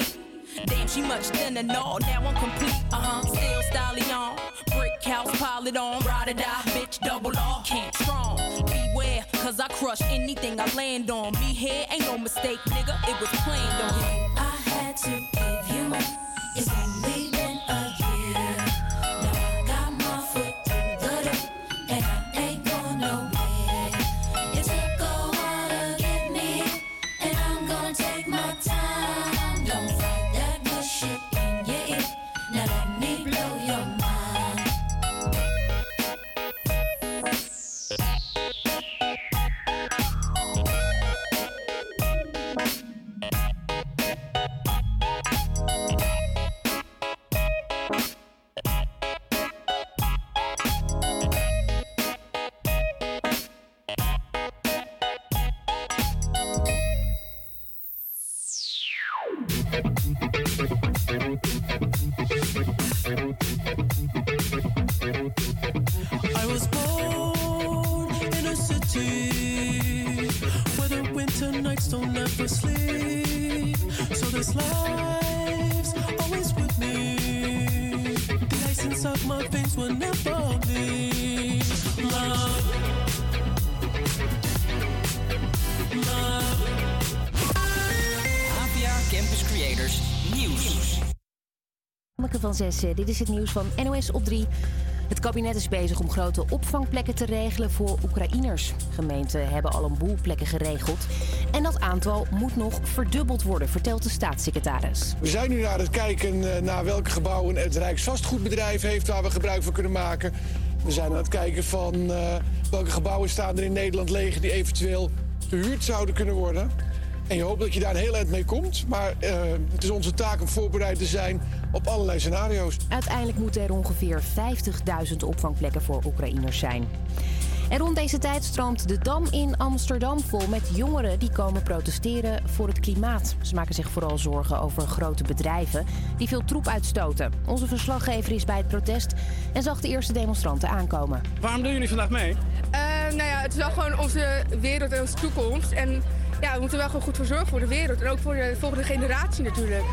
Damn, she much thinner, no, now I'm complete. Uh huh, still styling on. Brick house, pile it on. Ride or die, bitch, double off. Can't strong. Beware, cause I crush anything I land on. Me here ain't no mistake, nigga, it was planned on. I had to give you my. Van dit is het nieuws van NOS op 3. Het kabinet is bezig om grote opvangplekken te regelen voor Oekraïners. Gemeenten hebben al een boel plekken geregeld. En dat aantal moet nog verdubbeld worden, vertelt de staatssecretaris. We zijn nu aan het kijken eh, naar welke gebouwen het Rijksvastgoedbedrijf heeft waar we gebruik van kunnen maken. We zijn aan het kijken van eh, welke gebouwen staan er in Nederland leeg die eventueel verhuurd zouden kunnen worden. En je hoopt dat je daar een heel eind mee komt. Maar eh, het is onze taak om voorbereid te zijn op allerlei scenario's. Uiteindelijk moeten er ongeveer 50.000 opvangplekken voor Oekraïners zijn. En rond deze tijd stroomt de Dam in Amsterdam vol met jongeren die komen protesteren voor het klimaat. Ze maken zich vooral zorgen over grote bedrijven die veel troep uitstoten. Onze verslaggever is bij het protest en zag de eerste demonstranten aankomen. Waarom doen jullie vandaag mee? Eh, nou ja, het is wel gewoon onze wereld en onze toekomst. En ja, we moeten wel gewoon goed voor zorgen voor de wereld. En ook voor de volgende generatie natuurlijk.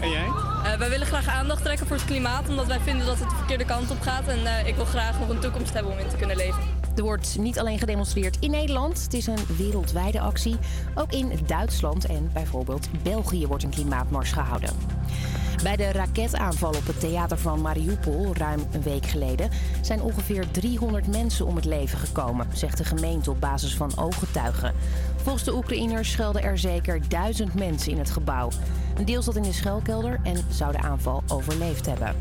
En jij? Eh, wij willen graag aandacht trekken voor het klimaat, omdat wij vinden dat het de verkeerde kant op gaat. En eh, ik wil graag nog een toekomst hebben om in te kunnen leven. Er wordt niet alleen gedemonstreerd in Nederland, het is een wereldwijde actie. Ook in Duitsland en bijvoorbeeld België wordt een klimaatmars gehouden. Bij de raketaanval op het theater van Mariupol ruim een week geleden zijn ongeveer 300 mensen om het leven gekomen, zegt de gemeente op basis van ooggetuigen. Volgens de Oekraïners schelden er zeker duizend mensen in het gebouw. Een deel zat in de schuilkelder en zou de aanval overleefd hebben.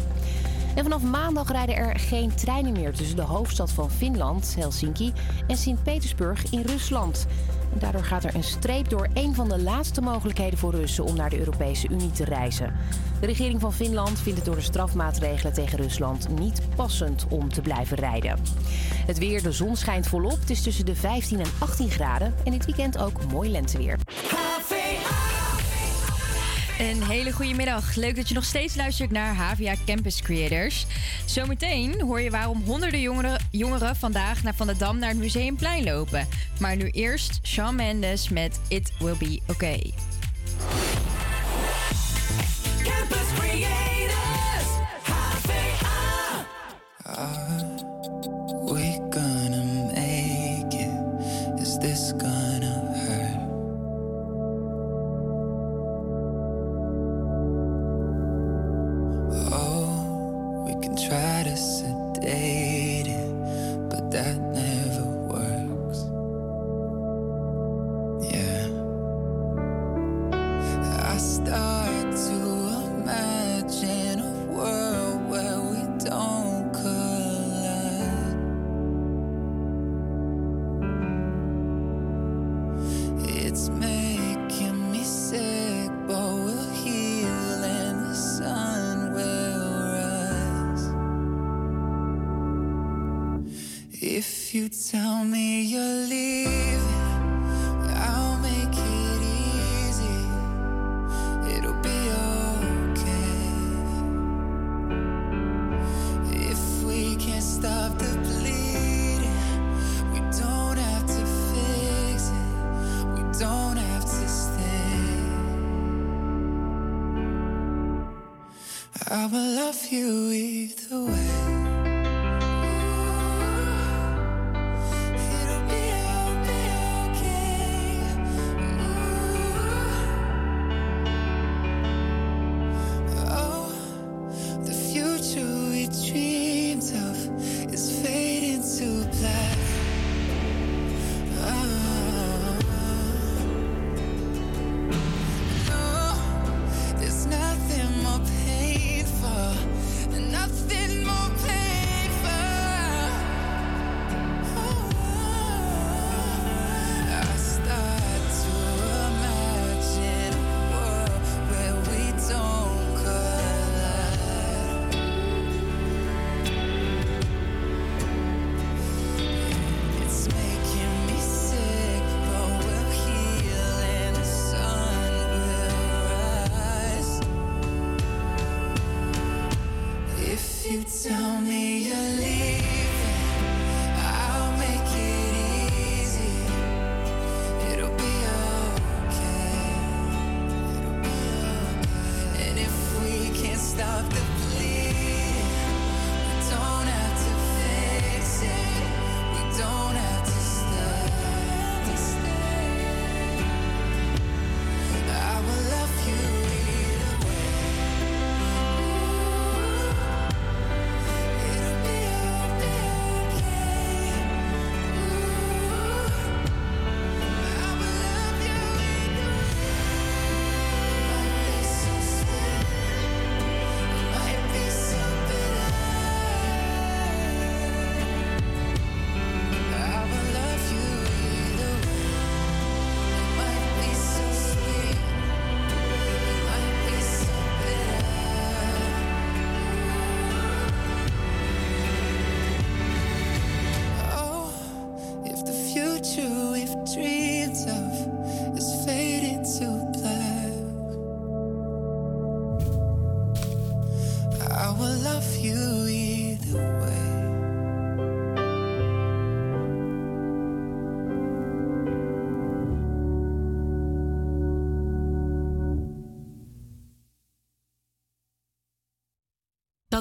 En vanaf maandag rijden er geen treinen meer tussen de hoofdstad van Finland, Helsinki, en Sint-Petersburg in Rusland. Daardoor gaat er een streep door een van de laatste mogelijkheden voor Russen om naar de Europese Unie te reizen. De regering van Finland vindt het door de strafmaatregelen tegen Rusland niet passend om te blijven rijden. Het weer, de zon schijnt volop. Het is tussen de 15 en 18 graden. En dit weekend ook mooi lenteweer. Een hele goede middag. Leuk dat je nog steeds luistert naar HVA Campus Creators. Zometeen hoor je waarom honderden jongeren, jongeren vandaag naar Van der Dam naar het Museumplein lopen. Maar nu eerst Shawn Mendes met It Will Be Okay. Campus Creators, HVA.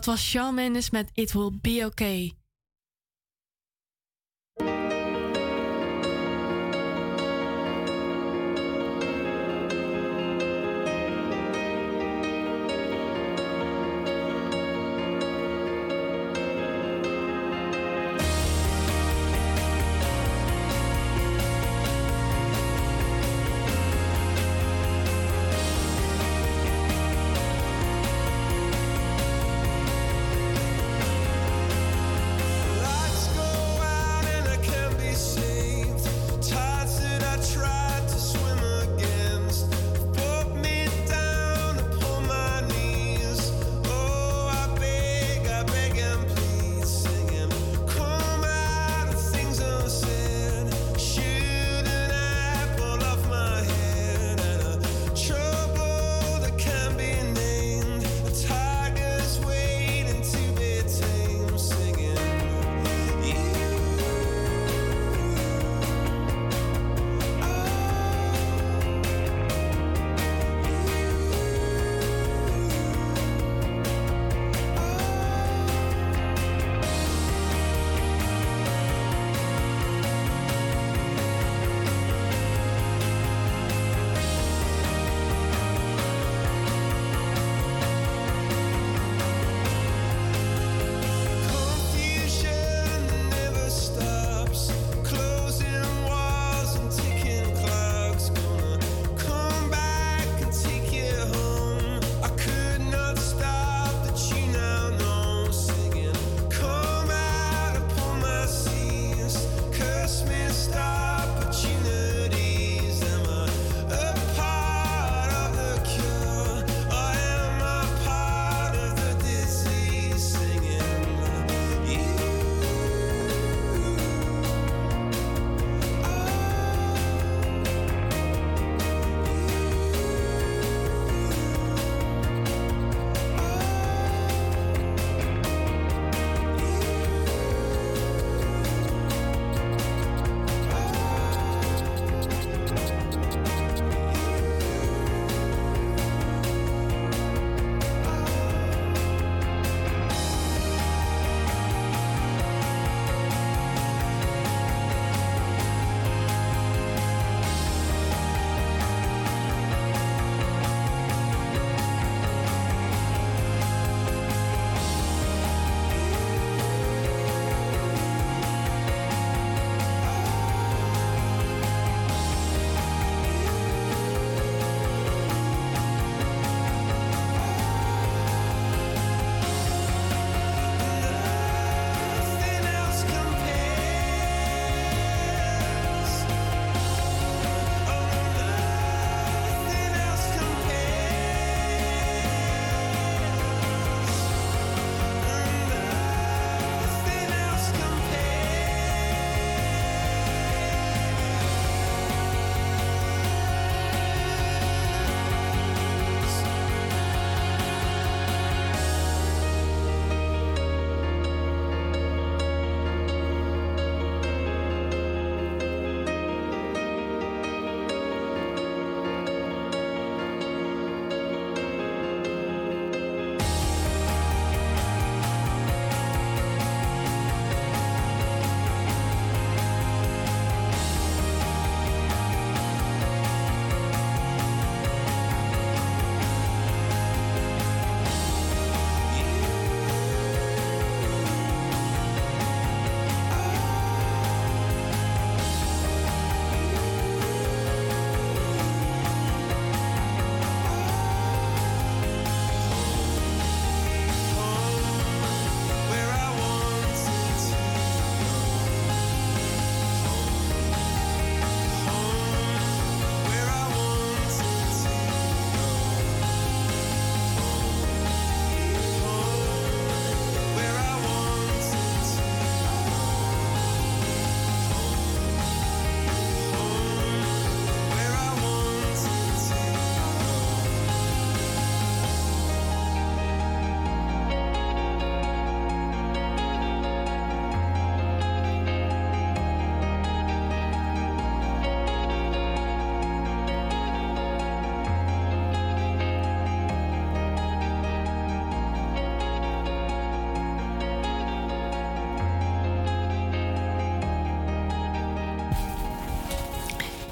Was Shawn Mendes met It Will Be Okay.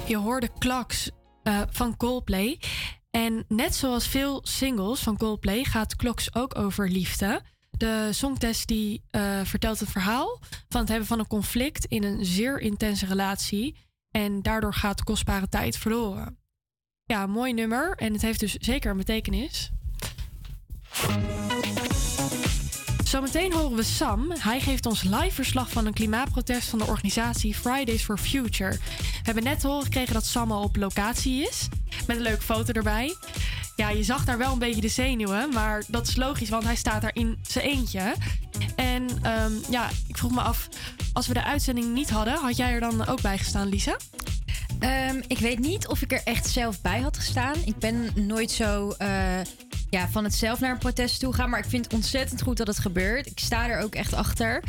Je hoorde Clocks eh, van Coldplay. En net zoals veel singles van Coldplay gaat Clocks ook over liefde. De songtest die eh, vertelt het verhaal van het hebben van een conflict in een zeer intense relatie. En daardoor gaat kostbare tijd verloren. Ja, mooi nummer. En het heeft dus zeker een betekenis. Zometeen horen we Sam. Hij geeft ons live verslag van een klimaatprotest van de organisatie Fridays for Future. We hebben net horen gekregen dat Sam al op locatie is. Met een leuke foto erbij. Ja, je zag daar wel een beetje de zenuwen, maar dat is logisch, want hij staat daar in zijn eentje. En ehm, ja, ik vroeg me af, als we de uitzending niet hadden, had jij er dan ook bij gestaan, Lisa? Ehm, ik weet niet of ik er echt zelf bij had gestaan. Ik ben nooit zo eh, ja, van het zelf naar een protest toe gaan. Maar ik vind het ontzettend goed dat het gebeurt. Ik sta er ook echt achter.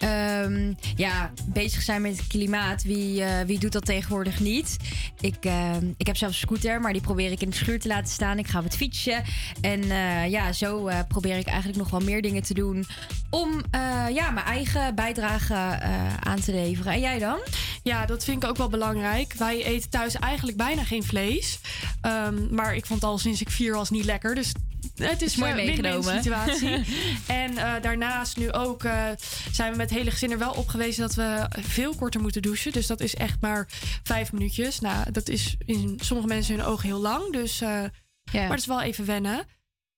Ehm, ja, bezig zijn met het klimaat. Wie, eh, wie doet dat tegenwoordig niet? Ik, ehm, ik heb zelf een scooter, maar die probeer ik in de schuur te laten staan. Ik ga het fietsen. En eh, ja, zo eh, probeer ik eigenlijk nog wel meer dingen te doen. Om ja, mijn eigen bijdrage aan te leveren. En jij dan? Ja, dat vind ik ook wel belangrijk. Wij eten thuis eigenlijk bijna geen vlees. Ehm, maar ik vond al sinds ik vier was niet lekker. Dus het is mooi een meegenomen. situatie. en eh, daarnaast nu ook uh, zijn we met hele gezin er wel op gewezen dat we veel korter moeten douchen. Dus dat is echt maar vijf minuutjes. Nou, dat is in sommige mensen hun ogen heel lang. Dus, uh, Maar het is wel even wennen.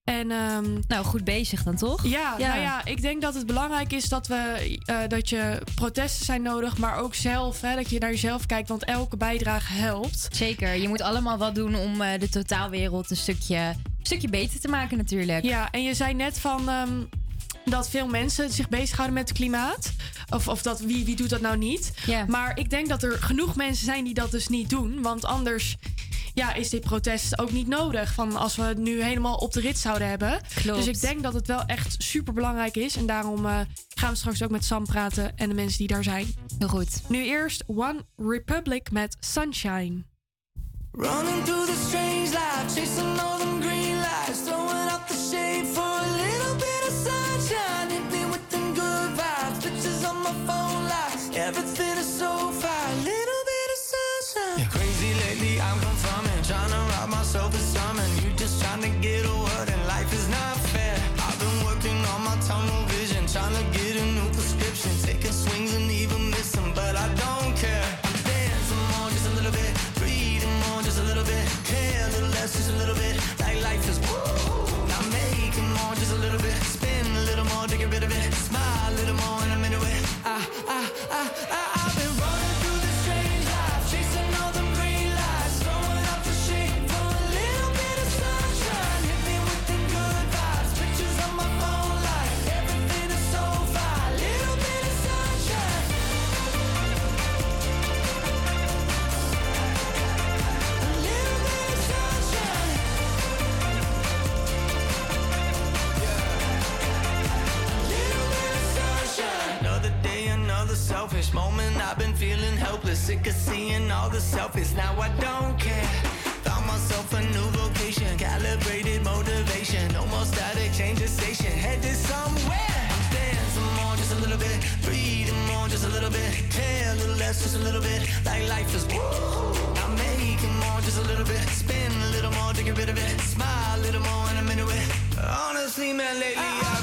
En, um, nou, goed bezig dan toch? Ja, ja, nou ja, ik denk dat het belangrijk is dat, we, uh, dat je protesten zijn nodig, maar ook zelf, hè, dat je naar jezelf kijkt, want elke bijdrage helpt. Zeker, je moet allemaal wat doen om uh, de totaalwereld een stukje, een stukje beter te maken natuurlijk. Ja, en je zei net van... Um, dat veel mensen zich bezighouden met het klimaat. Of, of dat wie, wie doet dat nou niet. Yeah. Maar ik denk dat er genoeg mensen zijn die dat dus niet doen. Want anders ja, is dit protest ook niet nodig. Van als we het nu helemaal op de rit zouden hebben. Klopt. Dus ik denk dat het wel echt super belangrijk is. En daarom uh, gaan we straks ook met Sam praten en de mensen die daar zijn. Heel goed. Nu eerst One Republic met Sunshine. Running through the strange life, chasing all them green lights, I, I, moment. I've been feeling helpless, sick of seeing all the selfies. Now I don't care. Found myself a new vocation, calibrated motivation. No more static, change the station, headed somewhere. I'm dancing more, just a little bit. Breathing more, just a little bit. Care a little less, just a little bit. Like life is woo. I'm making more, just a little bit. Spin a little more to get rid of it. Smile a little more, and I'm into it. Honestly, man, lately ah, ah. I've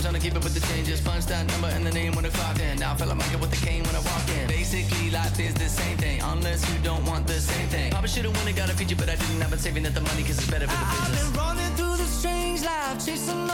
Down, trying to keep up with the changes. Punch that number and the name when I clocked in. Now I feel like Michael with the cane when I walk in. Basically, life is the same thing, unless you don't want the same thing. Probably should've won and got a feature, but I didn't. I've been saving up the money cause it's better for the business. I've been running through the strange life, chasing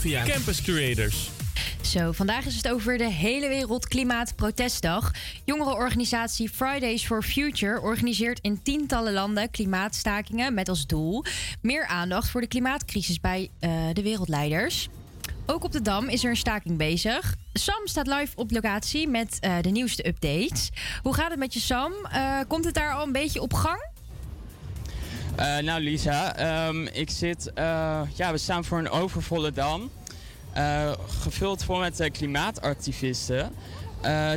Avia Campus Creators. Zo, vandaag is het over de hele wereld klimaatprotestdag. Jongerenorganisatie Fridays for Future organiseert in tientallen landen klimaatstakingen met als doel meer aandacht voor de klimaatcrisis bij eh, de wereldleiders. Ook op de Dam is er een staking bezig. Sam staat live op locatie met eh, de nieuwste updates. Hoe gaat het met je, Sam? Eh, komt het daar al een beetje op gang? Eh, nou Lisa, ehm, ik zit, eh, ja, we staan voor een overvolle dam. eh, gevuld vol met klimaatactivisten.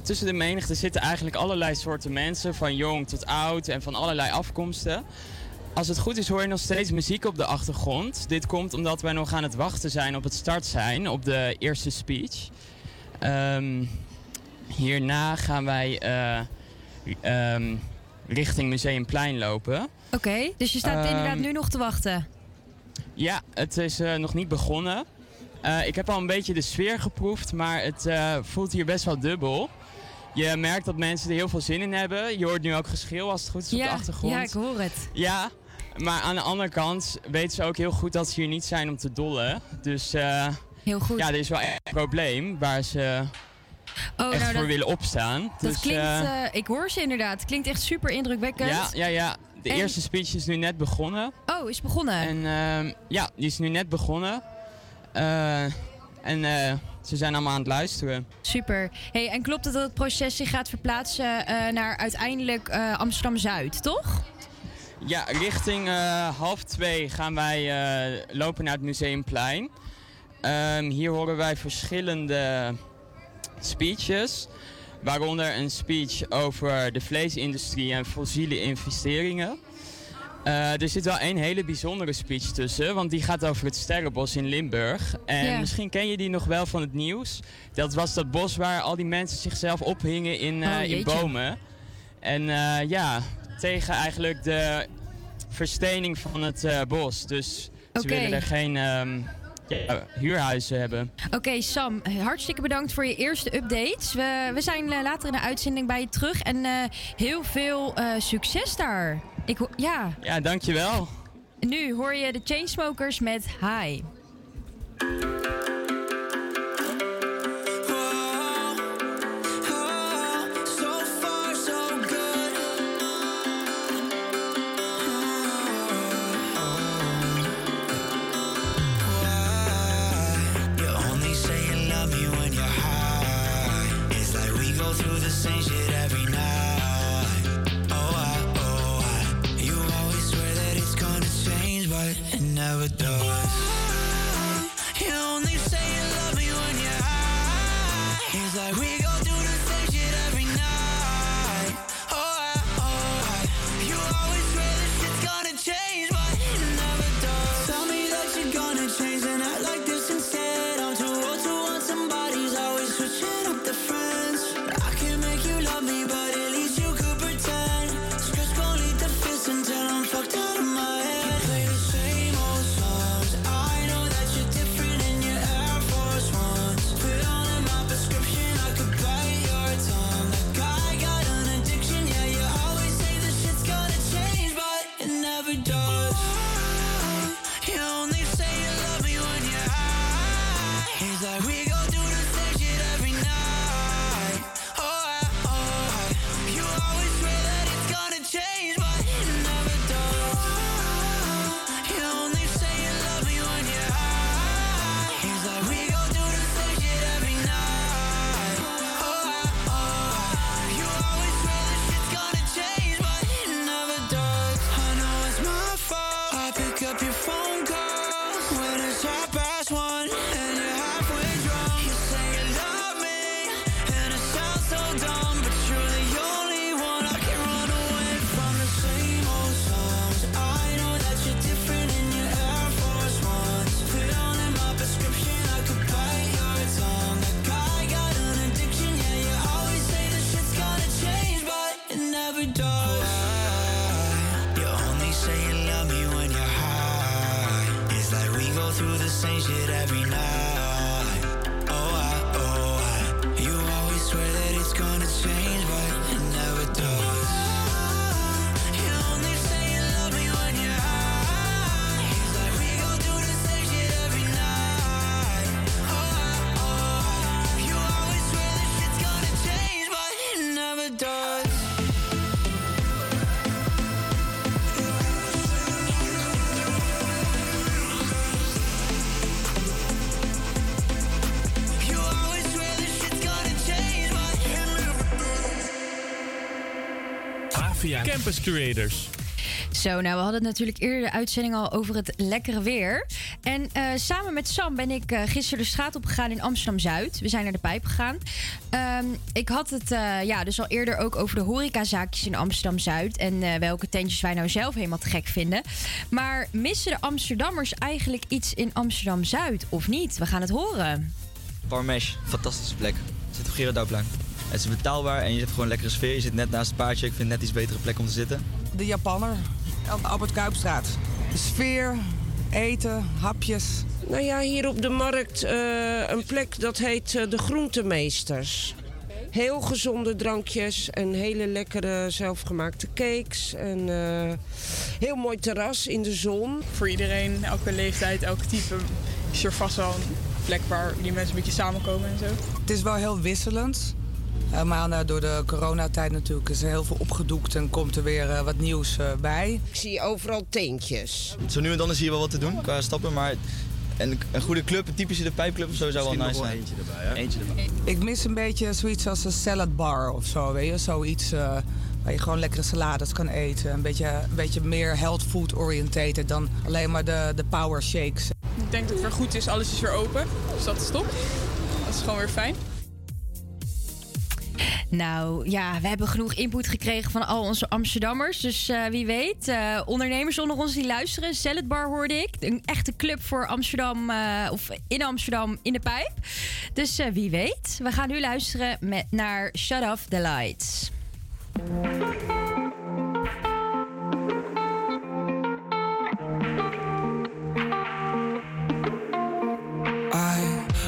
Tussen de menigte zitten eigenlijk allerlei soorten mensen, van jong tot oud en van allerlei afkomsten. Als het goed is hoor je nog steeds muziek op de achtergrond. Dit komt omdat wij nog aan het wachten zijn op het start zijn, op de eerste speech. Ehm, hierna gaan wij eh, ehm, richting Museumplein lopen. Oké, dus je staat Ehm, inderdaad nu nog te wachten. Ja, het is eh, nog niet begonnen. Eh, ik heb al een beetje de sfeer geproefd, maar het eh, voelt hier best wel dubbel. Je merkt dat mensen er heel veel zin in hebben. Je hoort nu ook geschreeuw als het goed is op de Ja, achtergrond. ja, ik hoor het. Ja, maar aan de andere kant weten ze ook heel goed dat ze hier niet zijn om te dollen. Dus heel goed. ja, er is wel echt een probleem waar ze Oh, echt nou, voor dat- willen opstaan. Dat dus, klinkt, eh, eh, ik hoor ze inderdaad. Het klinkt echt super indrukwekkend. ja, ja, ja. De En- eerste speech is nu net begonnen. Oh, is begonnen? En ehm, ja, die is nu net begonnen. Eh, en ze zijn allemaal aan het luisteren. Super. Hey, en klopt het dat het proces zich gaat verplaatsen naar uiteindelijk eh, Amsterdam-Zuid, toch? Ja, richting half twee gaan wij lopen naar het Museumplein. Ehm, hier horen wij verschillende speeches. Waaronder een speech over de vleesindustrie en fossiele investeringen. Eh, er zit wel een hele bijzondere speech tussen, want die gaat over het Sterrenbos in Limburg. En misschien ken je die nog wel van het nieuws. Dat was dat bos waar al die mensen zichzelf ophingen in, eh, Oh, in bomen. En eh, ja, tegen eigenlijk de verstening van het bos. Dus ze willen er geen ehm, ja, huurhuizen hebben. Oké, Sam, hartstikke bedankt voor je eerste updates. We, we zijn eh, later in de uitzending bij je terug. En eh, heel veel eh, succes daar. Ik, ja, Ja, dankjewel. nu hoor je de Chainsmokers met Hi. Campus Creators. Zo, nou, we hadden het natuurlijk eerder de uitzending al over het lekkere weer. En eh, samen met Sam ben ik uh, gisteren de straat op gegaan in Amsterdam Zuid. We zijn naar de pijp gegaan. Um, ik had het uh, ja, dus al eerder ook over de horecazaakjes in Amsterdam Zuid. En welke tentjes wij nou zelf helemaal te gek vinden. Maar missen de Amsterdammers eigenlijk iets in Amsterdam Zuid of niet? We gaan het horen. Parmesh, fantastische plek. Zit op Gerardouwplein. Het is betaalbaar en je hebt gewoon een lekkere sfeer. Je zit net naast het paardje. Ik vind het net iets betere plek om te zitten. De Japanner, Albert Kuipstraat. De sfeer, eten, hapjes. Nou ja, hier op de markt uh, een plek dat heet uh, de Groentemeesters. Heel gezonde drankjes en hele lekkere zelfgemaakte cakes. En uh, heel mooi terras in de zon. Voor iedereen, elke leeftijd, elke type is er vast wel een plek waar die mensen een beetje samenkomen en zo. Het is wel heel wisselend. Maar uh, door de coronatijd natuurlijk is er heel veel opgedoekt en komt er weer uh, wat nieuws bij. Ik zie overal tentjes. Zo nu en dan is hier wel wat te doen qua stappen, maar en een goede club, een typische de pijpclub of zo zou wel nice zijn. eentje erbij, hè? Eentje erbij. Ik mis een beetje zoiets als een salad bar of zo, weet je? Zoiets waar je gewoon lekkere salades kan eten. Een beetje, een beetje meer health food oriënteerd dan alleen maar de, de power shakes. Ik denk dat het weer goed is, alles is weer open, dus dat is top. Dat is gewoon weer fijn. Nou ja, we hebben genoeg input gekregen van al onze Amsterdammers. Dus uh, wie weet, uh, ondernemers onder ons die luisteren. Salad Bar hoorde ik. Een echte club voor Amsterdam, uh, of in Amsterdam in de pijp. Dus wie weet. We gaan nu luisteren met, naar Shut Off the Lights.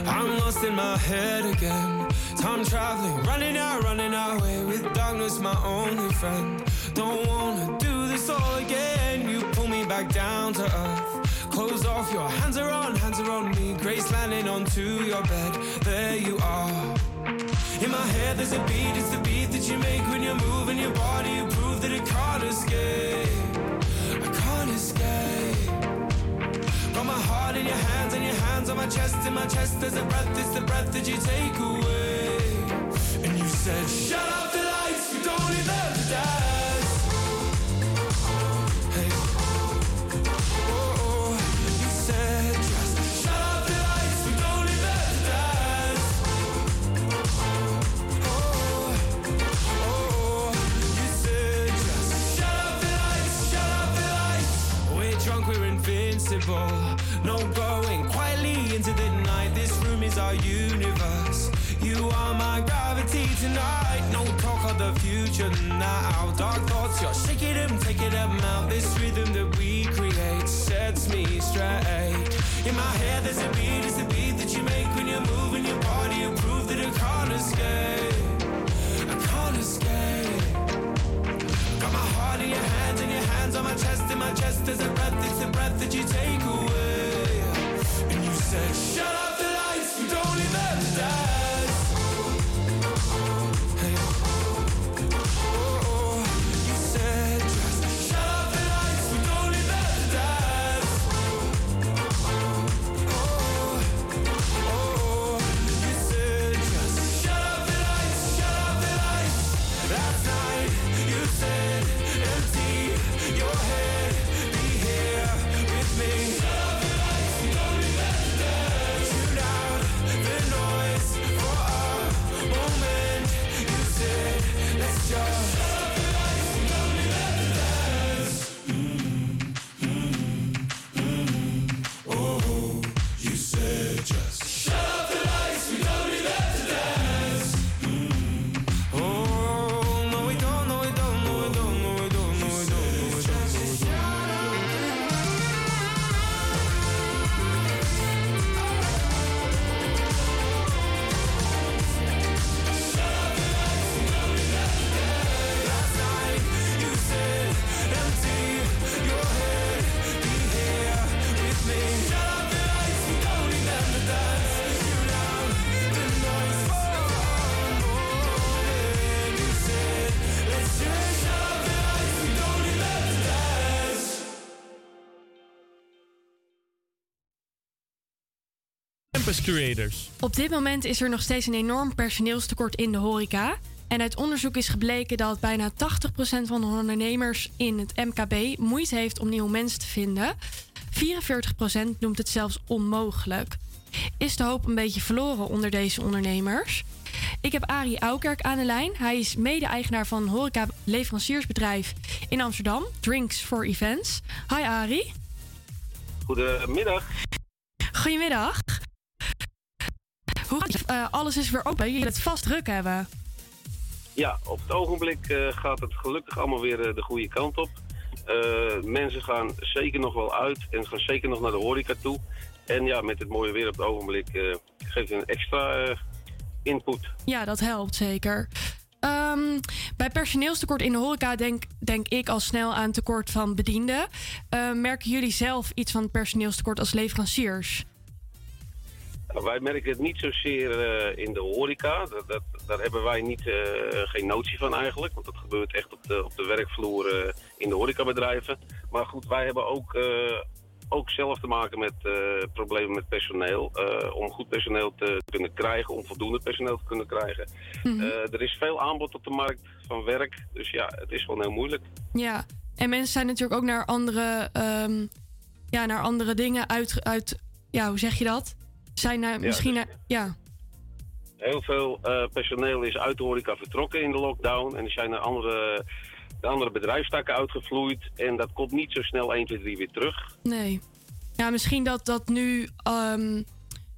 I'm lost in my head again. Time traveling, running out, running away with darkness, my only friend. Don't wanna do this all again. You pull me back down to earth. Close off, your hands are on, hands are on me. Grace landing onto your bed. There you are. In my head, there's a beat, it's the beat that you make when you're moving your body. You prove that it can't escape. I can't escape. Got my heart in your hands and your hands on my chest. In my chest, there's a breath, it's the breath that you take away. And you said, Shut up the No going quietly into the night. This room is our universe. You are my gravity tonight. No talk of the future now. Dark thoughts, you're shaking them, taking them out. This rhythm that we create sets me straight. In my head, there's a beat, it's the beat that you make when you're moving your body. You prove that I can't escape. I can't escape. Got my heart in your hands, and your hands on my chest. In my chest, there's a breath, it's the breath that you take away. And you said, Shut up the lights, we don't need Campus Creators. Op dit moment is er nog steeds een enorm personeelstekort in de horeca. En uit onderzoek is gebleken dat bijna 80% van de ondernemers in het MKB moeite heeft om nieuwe mensen te vinden. 44% noemt het zelfs onmogelijk. Is de hoop een beetje verloren onder deze ondernemers? Ik heb Arie Aukerk aan de lijn. Hij is mede-eigenaar van een horeca-leveranciersbedrijf in Amsterdam, Drinks for Events. Hi Arie. Goedemiddag. Goedemiddag. Eh, alles is weer open. Je het vast druk hebben. Ja, op het ogenblik eh, gaat het gelukkig allemaal weer eh, de goede kant op. Mensen gaan zeker nog wel uit en gaan zeker nog naar de horeca toe. En ja, met het mooie weer op het ogenblik geeft het een extra input. Ja, dat helpt zeker. Ehm, bij personeelstekort in de horeca denk, denk ik al snel aan tekort van bedienden. Merken jullie zelf iets van personeelstekort als leveranciers? Wij merken het niet zozeer eh, in de horeca. Dat, dat, daar hebben wij niet, eh, geen notie van eigenlijk. Want dat gebeurt echt op de, op de werkvloer eh, in de horecabedrijven. Maar goed, wij hebben ook, ook zelf te maken met problemen met personeel. om goed personeel te kunnen krijgen, om voldoende personeel te kunnen krijgen. Mhm. Er is veel aanbod op de markt van werk. Dus ja, het is gewoon heel moeilijk. Ja, en mensen zijn natuurlijk ook naar andere, ehm, ja, naar andere dingen uit, uit. Ja, hoe zeg je dat? Zijn naar, misschien. Ja. Heel veel eh, personeel is uit de horeca vertrokken in de lockdown. En die zijn naar andere, de andere bedrijfstakken uitgevloeid. En dat komt niet zo snel 1, 2, 3 weer terug. Nee. Ja, misschien dat dat nu ehm,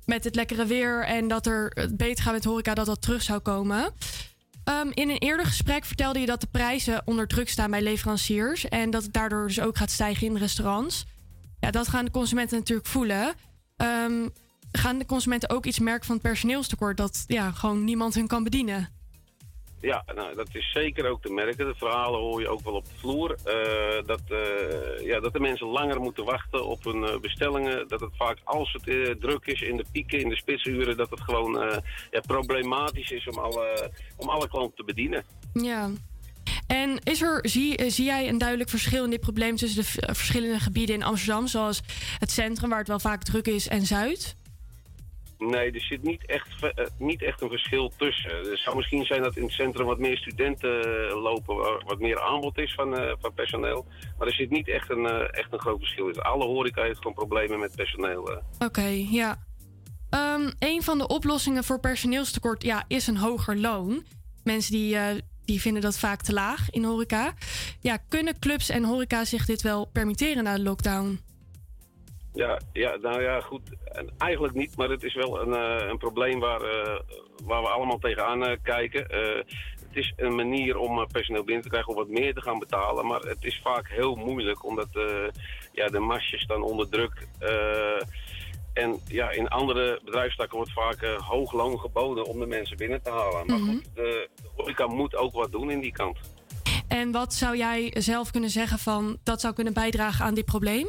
met het lekkere weer en dat er het beter gaat met horeca, dat dat terug zou komen. Ehm, in een eerder gesprek vertelde je dat de prijzen onder druk staan bij leveranciers. En dat het daardoor dus ook gaat stijgen in restaurants. Ja, dat gaan de consumenten natuurlijk voelen. Ehm, gaan de consumenten ook iets merken van het personeelstekort? Dat ja, gewoon niemand hun kan bedienen. Ja, nou, dat is zeker ook te merken. De verhalen hoor je ook wel op de vloer. Eh, dat, eh, ja, dat de mensen langer moeten wachten op hun eh, bestellingen. Dat het vaak, als het druk is in de pieken, in de spitsuren... dat het gewoon ja, problematisch is om alle, om alle klanten te bedienen. Ja. En is er, zie, zie jij een duidelijk verschil in dit probleem tussen de verschillende gebieden in Amsterdam, zoals het centrum, waar het wel vaak druk is, en Zuid? Nee, er zit niet echt, eh, niet echt een verschil tussen. Er zou misschien zijn dat in het centrum wat meer studenten eh, lopen, wat meer aanbod is van, eh, van personeel. Maar er zit niet echt een, echt een groot verschil in. Alle horeca heeft gewoon problemen met personeel. Oké, ja. Ehm, een van de oplossingen voor personeelstekort ja, is een hoger loon. Mensen die, die vinden dat vaak te laag in horeca. Ja, kunnen clubs en horeca zich dit wel permitteren na de lockdown? Ja, ja, nou ja, goed. En Eigenlijk niet, maar het is wel een, eh, een probleem waar, eh, waar we allemaal tegenaan eh, kijken. Het is een manier om personeel binnen te krijgen om wat meer te gaan betalen. Maar het is vaak heel moeilijk, omdat ja, de masjes staan onder druk. en ja, in andere bedrijfstakken wordt vaak hoog loon geboden om de mensen binnen te halen. Maar Mhm. goed, de horeca moet ook wat doen in die kant. En wat zou jij zelf kunnen zeggen van dat zou kunnen bijdragen aan dit probleem?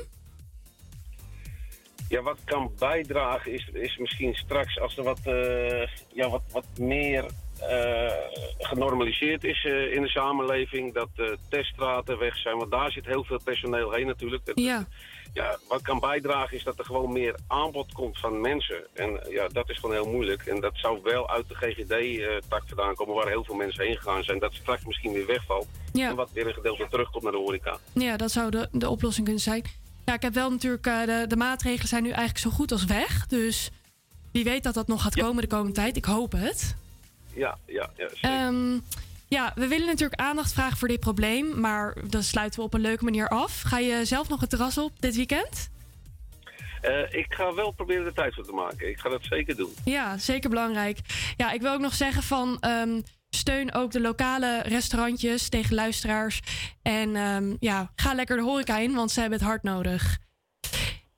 Ja, wat kan bijdragen is, is misschien straks als er wat, eh, ja, wat, wat meer eh, genormaliseerd is eh, in de samenleving. Dat de teststraten weg zijn, want daar zit heel veel personeel heen natuurlijk. Dat- Ja. ja, wat kan bijdragen is dat er gewoon meer aanbod komt van mensen. En ja, dat is gewoon heel moeilijk. En dat zou wel uit de GGD-tak vandaan komen, waar heel veel mensen heen gegaan zijn. Dat straks misschien weer wegvalt. Ja. En wat weer een gedeelte terugkomt naar de horeca. Ja, dat zou de, de oplossing kunnen zijn. Ja, ik heb wel natuurlijk, eh, de, de maatregelen zijn nu eigenlijk zo goed als weg. Dus wie weet dat dat nog gaat komen de komende tijd. Ik hoop het. Ja, ja, ja. zeker. Ehm, ja, we willen natuurlijk aandacht vragen voor dit probleem. Maar dan sluiten we op een leuke manier af. Ga je zelf nog het terras op dit weekend? Eh, ik ga wel proberen de tijd voor te maken. Ik ga dat zeker doen. Ja, zeker belangrijk. Ja, ik wil ook nog zeggen van ehm, steun ook de lokale restaurantjes tegen luisteraars. En ehm, ja, ga lekker de horeca in, want ze hebben het hard nodig.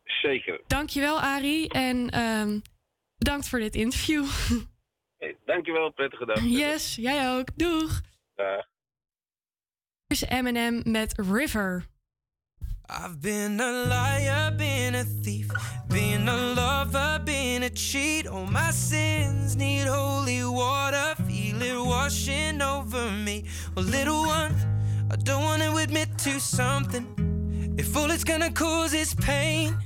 Zeker. Dankjewel, Arie. En ehm, bedankt voor dit interview. Hey, dankjewel, prettige dag. Yes, jij ook. Doeg. Dag. Hier is Eminem met River. I've been a liar, been a thief, been a lover, been a cheat. All my sins need holy water, feel it washing over me. Well, little one, I don't want to admit to something. If all it's gonna cause is pain,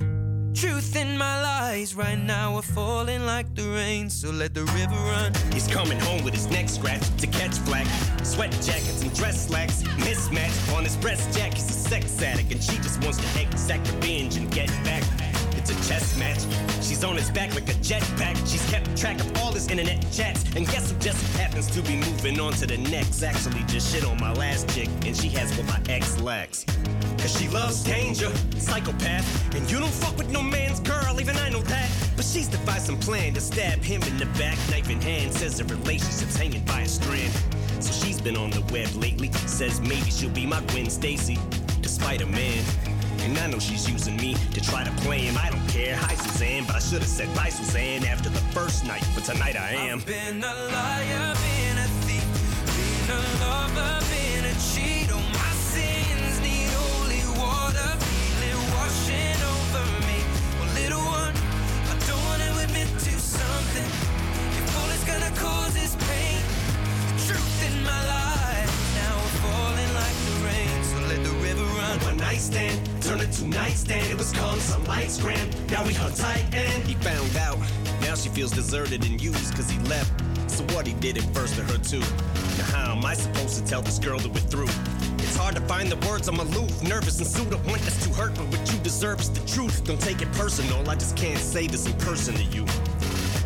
Truth in my lies right now we're falling like the rain, so let the river run. He's coming home with his neck scratched to catch black. Sweat jackets and dress slacks. Mismatch on his breast jack. He's a sex addict and she just wants to exact revenge and get back. It's a chess match. She's on his back like a jetpack. She's kept track of all his internet chats. And guess who just happens to be moving on to the next? Actually, just shit on my last chick, and she has what my ex lacks. Cause she loves danger, psychopath. And you don't fuck with no man's girl, even I know that. But she's devised some plan to stab him in the back, knife in hand. Says the relationship's hanging by a strand. So she's been on the web lately. Says maybe she'll be my Gwen Stacy, despite a man. And I know she's using me to try to play him. I don't care. Hi, Suzanne, but I should have said bye, Suzanne, after the first night. But tonight I am. I've been a liar, been a thief, been a lover, been a cheat. Oh, my sins need holy water, feel it washing over me. Well, little one, I don't wanna admit to something. If all it's gonna cause is pain, the truth in my life run. One night stand, turn it to nightstand. It was calm, some lights grand. Now we hung tight and he found out. Now she feels deserted and used cause he left. So what he did it first to her too. Now how am I supposed to tell this girl that we're through? It's hard to find the words, I'm aloof, nervous and sued. I want us to hurt, but what you deserve is the truth. Don't take it personal, I just can't say this in person to you.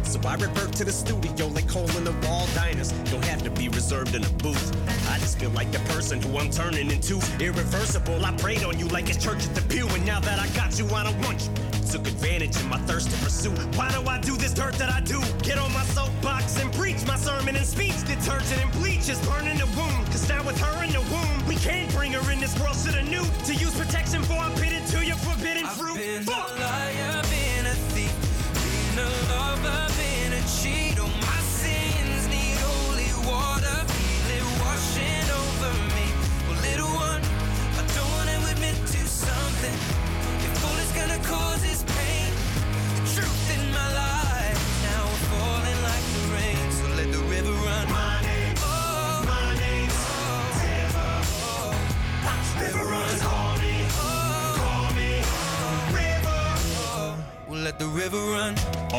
So I revert to the studio like in the wall diners. Don't have to be reserved in a booth. I just feel like the person who I'm turning into. Irreversible, I prayed on you like it's church at the pew. And now that I got you, I don't want you. Took advantage of my thirst to pursue. Why do I do this dirt that I do? Get on my soapbox and preach my sermon and speech. Detergent and bleach is burning the wound. Cause now with her in the womb, we can't bring her in this world. to the new. to use protection for I'm bitten to your forbidden fruit. Fuck! Something. If all it's gonna cause is pain, the truth in my life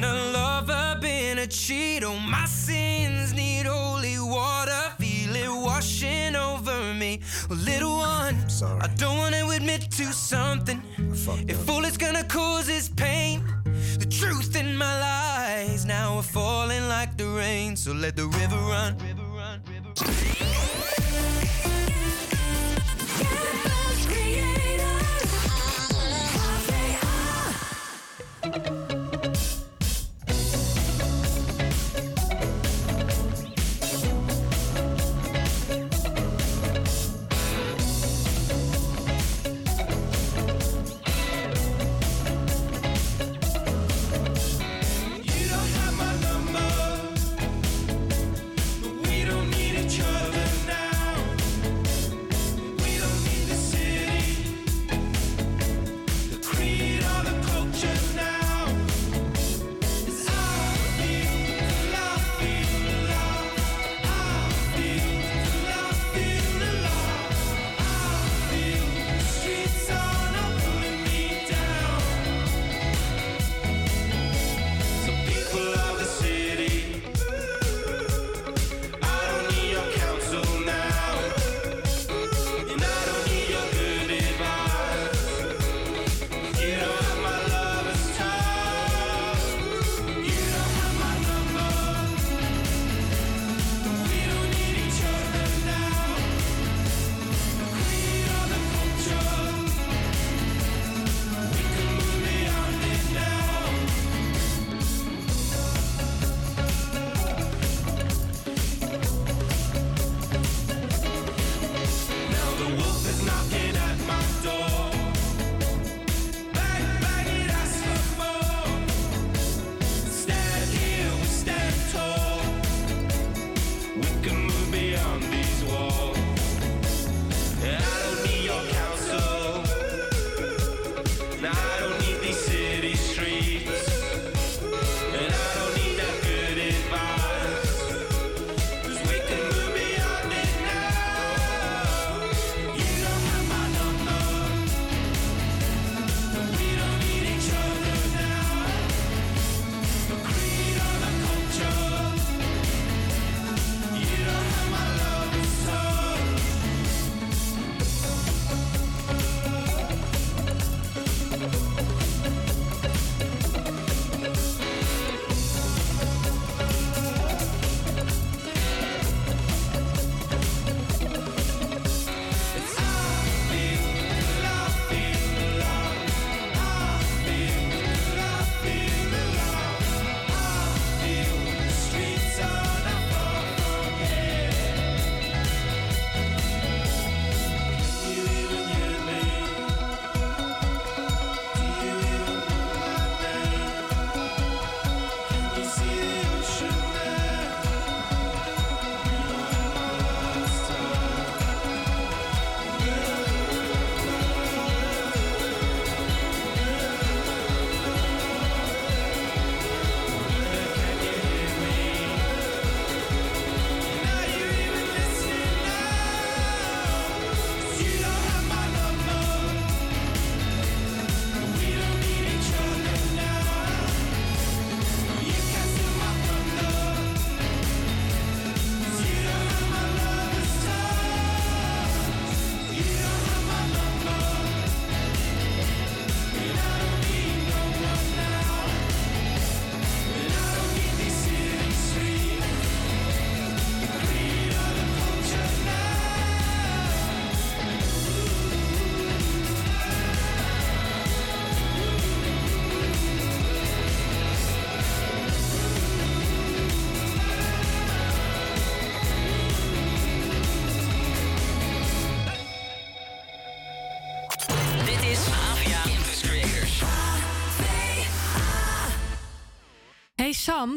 Been a lover, been a cheat. Oh, my sins need holy water, feel it washing over me. Well, little one, I don't wanna admit to something. If all it's gonna cause is pain, the truth in my lies now are falling like the rain. So let the river run. You don't have my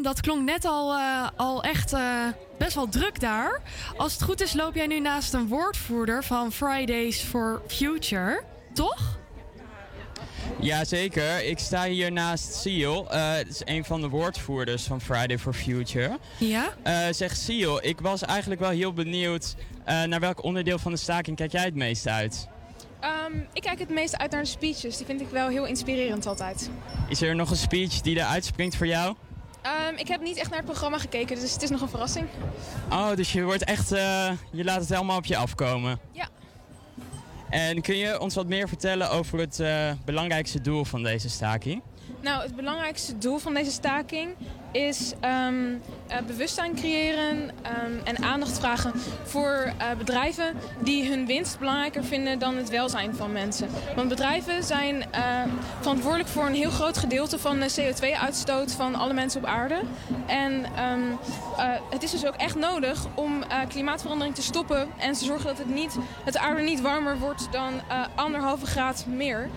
Dat klonk net al, eh, al echt eh, best wel druk daar. Als het goed is, loop jij nu naast een woordvoerder van Fridays for Future, toch? Jazeker, ik sta hier naast Seal. Eh, het is een van de woordvoerders van Friday for Future. Ja? Eh zeg Seal, ik was eigenlijk wel heel benieuwd eh, naar welk onderdeel van de staking kijk jij het meest uit? Ehm, ik kijk het meest uit naar de speeches. Die vind ik wel heel inspirerend altijd. Is er nog een speech die er uitspringt voor jou? Ehm, ik heb niet echt naar het programma gekeken, dus het is nog een verrassing. Oh, dus je wordt echt, eh, je laat het helemaal op je afkomen. Ja. En kun je ons wat meer vertellen over het eh, belangrijkste doel van deze staking? Nou, het belangrijkste doel van deze staking is ehm, eh, bewustzijn creëren ehm, en aandacht vragen voor eh, bedrijven die hun winst belangrijker vinden dan het welzijn van mensen. Want bedrijven zijn eh, verantwoordelijk voor een heel groot gedeelte van de CO2-uitstoot van alle mensen op aarde. En ehm, eh, het is dus ook echt nodig om klimaatverandering te stoppen en te zorgen dat het, niet, het de aarde niet warmer wordt dan anderhalve graad meer.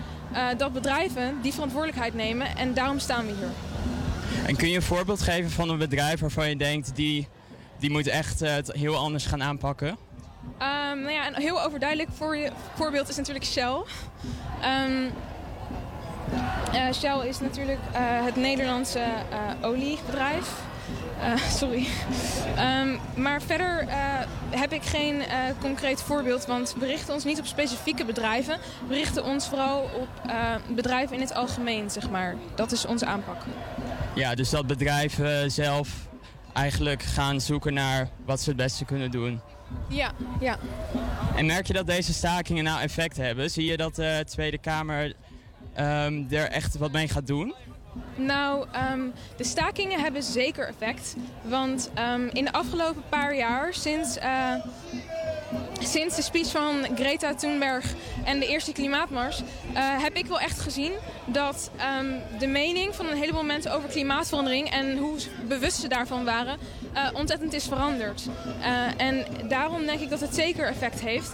Dat bedrijven die verantwoordelijkheid nemen en daarom staan we hier. En kun je een voorbeeld geven van een bedrijf waarvan je denkt, die, die moet echt eh, heel anders gaan aanpakken? Ehm, nou ja, een heel overduidelijk voor voorbeeld is natuurlijk Shell. Ehm, eh, Shell is natuurlijk eh, het Nederlandse oliebedrijf. Eh, sorry. Ehm, maar verder eh, heb ik geen eh, concreet voorbeeld, want we richten ons niet op specifieke bedrijven. We richten ons vooral op bedrijven in het algemeen, zeg maar. Dat is onze aanpak. Ja, dus dat bedrijven zelf eigenlijk gaan zoeken naar wat ze het beste kunnen doen. Ja, ja. En merk je dat deze stakingen nou effect hebben? Zie je dat de Tweede Kamer ehm, er echt wat mee gaat doen? Nou, ehm, de stakingen hebben zeker effect. Want ehm, in de afgelopen paar jaar, sinds, eh, sinds de speech van Greta Thunberg en de eerste klimaatmars, eh, heb ik wel echt gezien dat ehm, de mening van een heleboel mensen over klimaatverandering en hoe bewust ze daarvan waren, eh, ontzettend is veranderd. En daarom denk ik dat het zeker effect heeft.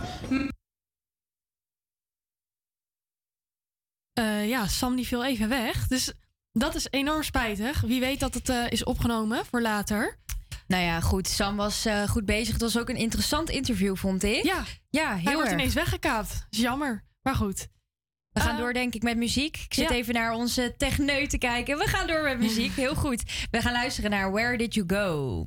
Ja, Sam die viel even weg. Dus dat is enorm spijtig. Wie weet dat het eh, is opgenomen voor later. Nou ja, goed. Sam was eh, goed bezig. Het was ook een interessant interview, vond ik. Ja, ja heel Hij wordt erg. ineens weggekaapt. Is jammer. Maar goed. We gaan door, denk ik, met muziek. Ik zit ja. even naar onze techneu te kijken. We gaan door met muziek. Heel goed. We gaan luisteren naar Where Did You Go?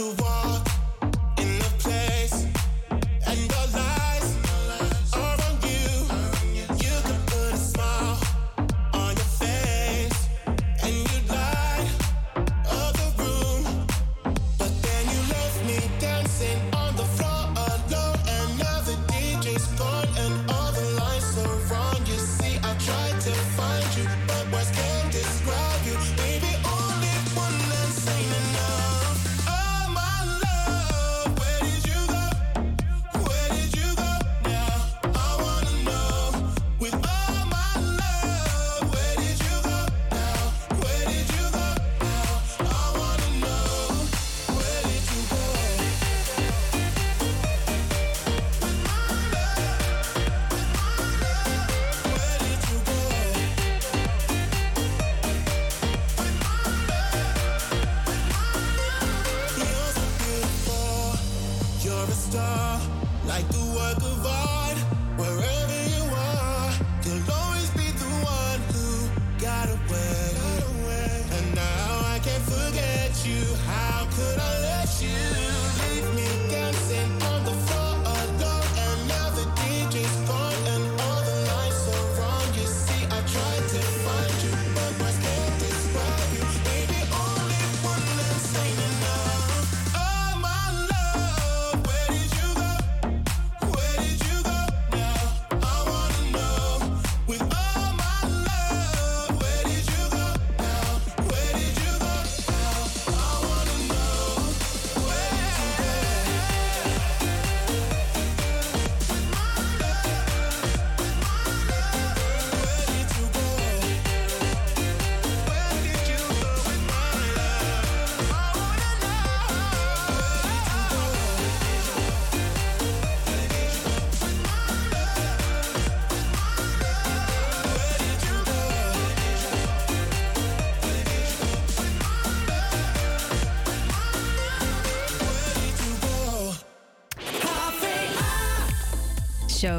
souvent.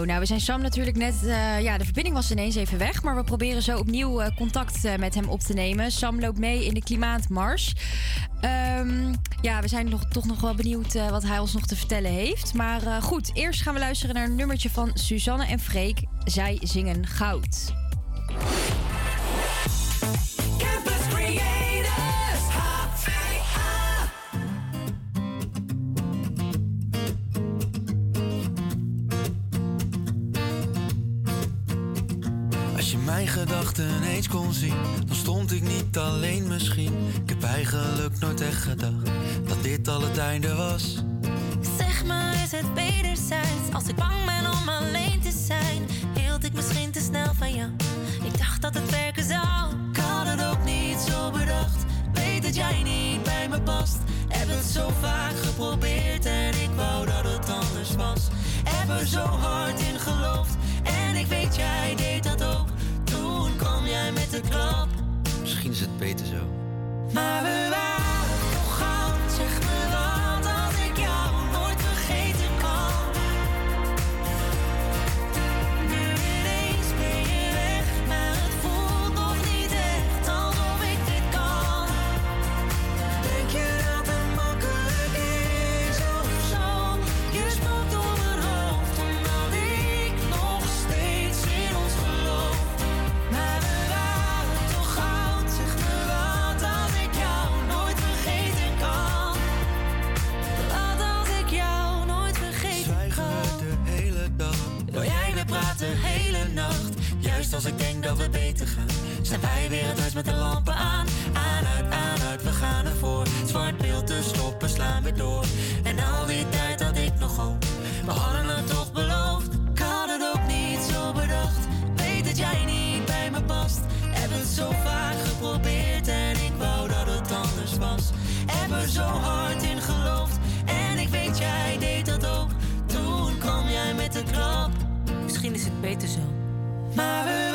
Nou we zijn Sam natuurlijk net... eh, ja, de verbinding was ineens even weg. Maar we proberen zo opnieuw eh, contact eh, met hem op te nemen. Sam loopt mee in de klimaatmars. Ehm, ja, we zijn nog, toch nog wel benieuwd wat hij ons nog te vertellen heeft. Maar goed, eerst gaan we luisteren naar een nummertje van Suzanne en Freek. Zij zingen goud. Kon zien, dan stond ik niet alleen misschien. Ik heb eigenlijk nooit echt gedacht dat dit al het einde was. Zeg maar, is het wederzijds? Als ik bang ben om alleen te zijn, hield ik misschien te snel van jou. Ik dacht dat het werken zou. Ik had het ook niet zo bedacht. Weet dat jij niet bij me past. Heb het zo vaak geprobeerd en ik wou dat het anders was. Heb er zo hard in geloofd en ik weet jij deed dat ook. Jij met de klap. Misschien is het beter zo. Maar we waren Als ik denk dat we beter gaan, zijn wij weer het huis met de lampen aan. Aan, uit, aan, uit, we gaan ervoor. Zwart beeld te stoppen, slaan weer door. En al die tijd had ik nog hoop. We hadden het toch beloofd. Ik had het ook niet zo bedacht. Weet dat jij niet bij me past. Heb het zo vaak geprobeerd en ik wou dat het anders was. Heb er zo hard in geloofd en ik weet jij deed dat ook. Toen kwam jij met de klap. Misschien is het beter zo. Maar we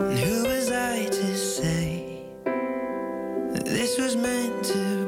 Who was I to say that this was meant to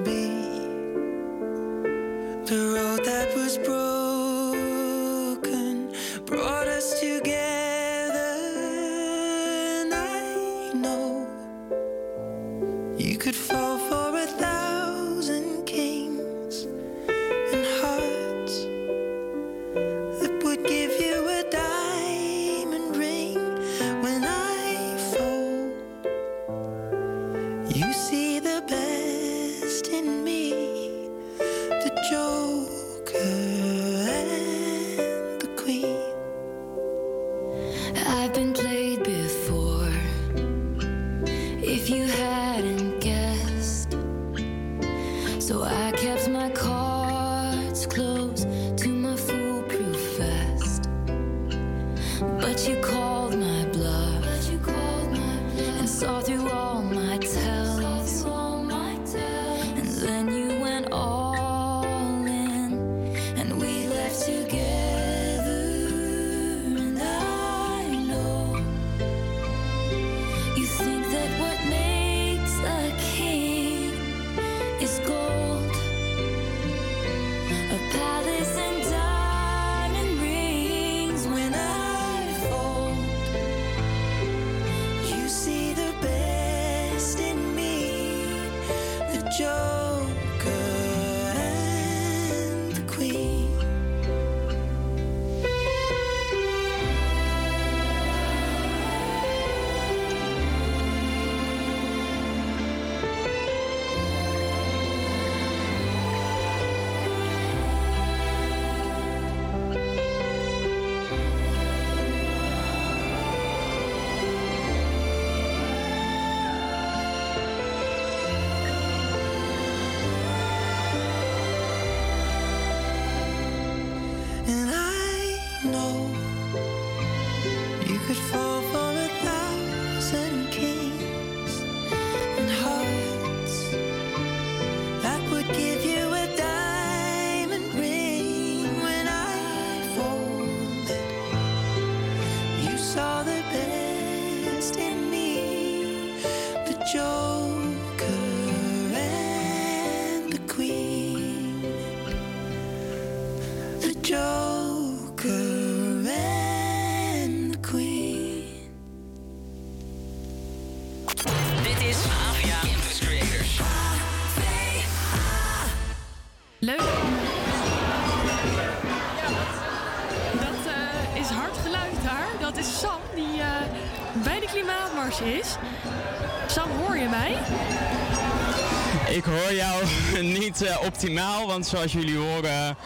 optimaal, want zoals jullie horen,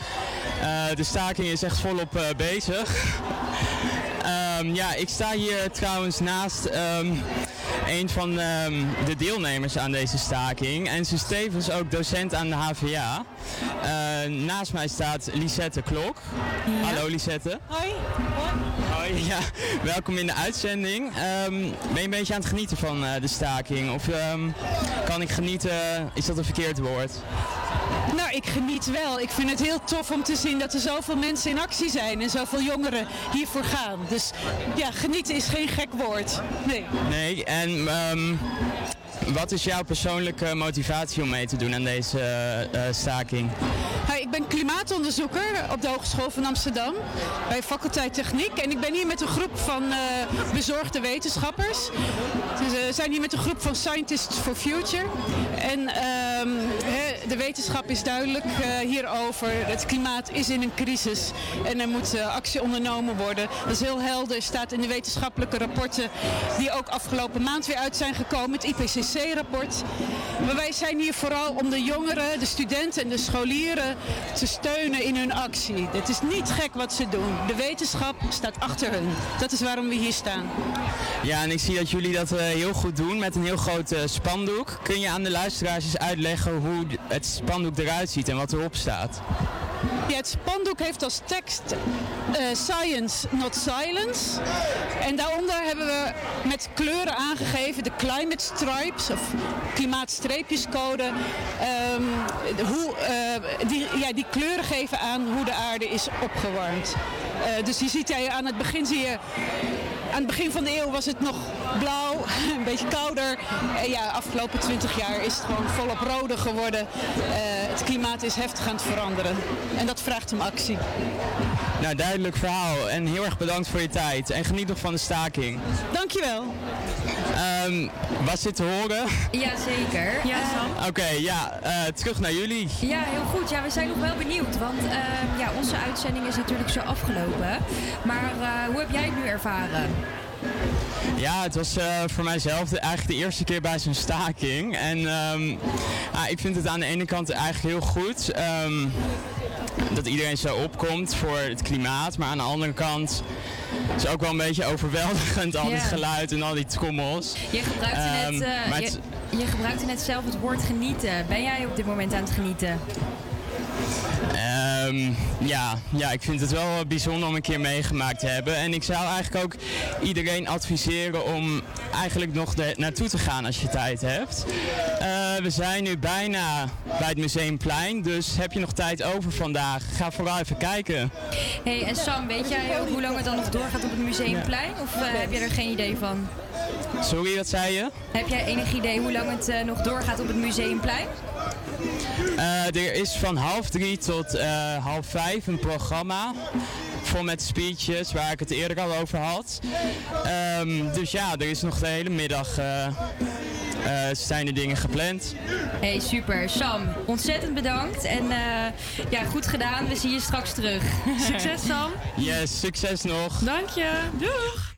eh, de staking is echt volop eh, bezig. Ehm, ja, ik sta hier trouwens naast ehm, een van ehm, de deelnemers aan deze staking. En ze is tevens ook docent aan de HVA. Eh, naast mij staat Lisette Klok. Hallo Lisette. Hoi. Hoi, ja. Welkom in de uitzending. Ehm, ben je een beetje aan het genieten van eh, de staking? Of ehm, kan ik genieten, is dat een verkeerd woord? Nou, ik geniet wel. Ik vind het heel tof om te zien dat er zoveel mensen in actie zijn en zoveel jongeren hiervoor gaan. Dus ja, genieten is geen gek woord. Nee. Nee, en ehm, wat is jouw persoonlijke motivatie om mee te doen aan deze eh, eh, staking? Hi, ik ben klimaatonderzoeker op de Hogeschool van Amsterdam bij faculteit Techniek. En ik ben hier met een groep van eh, bezorgde wetenschappers. Dus, we zijn hier met een groep van Scientists for Future. En ehm, de wetenschap is duidelijk eh, hierover. Het klimaat is in een crisis en er moet eh, actie ondernomen worden. Dat is heel helder, staat in de wetenschappelijke rapporten die ook afgelopen maand weer uit zijn gekomen. Het IPCC-rapport. Maar wij zijn hier vooral om de jongeren, de studenten en de scholieren te steunen in hun actie. Het is niet gek wat ze doen. De wetenschap staat achter hun. Dat is waarom we hier staan. Ja, en ik zie dat jullie dat eh, heel goed doen met een heel groot spandoek. Kun je aan de luisteraars eens uitleggen hoe het spandoek eruit ziet en wat erop staat? Ja, het spandoek heeft als tekst eh, Science, not silence. En daaronder hebben we met kleuren aangegeven de climate stripes of klimaatstreepjescode. De- hoe, eh, die, ja, die kleuren geven aan hoe de aarde is opgewarmd. Eh, dus je ziet aan het begin zie je aan het begin van de eeuw was het nog blauw, een beetje kouder. En ja, afgelopen 20 jaar is het gewoon volop rode geworden. Eh, het klimaat is heftig aan het veranderen. En dat vraagt om actie. Nou, duidelijk verhaal en heel erg bedankt voor je tijd. En geniet nog van de staking. Dankjewel. Ehm was dit te horen? Ja, zeker. Ja, Sam. Oké, ja, eh, terug naar jullie. Ja, heel goed. Ja, we zijn nog wel benieuwd. Want ehm, ja, onze uitzending is natuurlijk zo afgelopen. Maar eh, hoe heb jij het nu ervaren? Ja, het was eh, voor mijzelf de, eigenlijk de eerste keer bij zo'n staking. En ehm, ik vind het aan de ene kant eigenlijk heel goed ehm, dat iedereen zo opkomt voor het klimaat. Maar aan de andere kant is het ook wel een beetje overweldigend, al Ja. dit geluid en al die trommels. Je gebruikte, net, Ehm, eh, je, je gebruikte net zelf het woord genieten. Ben jij op dit moment aan het genieten? Ehm, ja, ja, ik vind het wel bijzonder om een keer meegemaakt te hebben. En ik zou eigenlijk ook iedereen adviseren om eigenlijk nog de, naartoe te gaan als je tijd hebt. Eh, we zijn nu bijna bij het Museumplein, dus heb je nog tijd over vandaag? Ga vooral even kijken. hey, en Sam, weet jij ook hoe lang het dan nog doorgaat op het Museumplein? Of eh, heb je er geen idee van? Sorry, wat zei je? Heb jij enig idee hoe lang het eh, nog doorgaat op het Museumplein? Eh, er is van half drie tot eh, half vijf een programma. Vol met speeches waar ik het eerder al over had. Ehm, dus ja, er is nog de hele middag eh, zijn er dingen gepland. Hey, super. Sam, ontzettend bedankt. En ja, goed gedaan. We zien je straks terug. Succes, Sam. Yes, succes nog. Dank je. Doeg.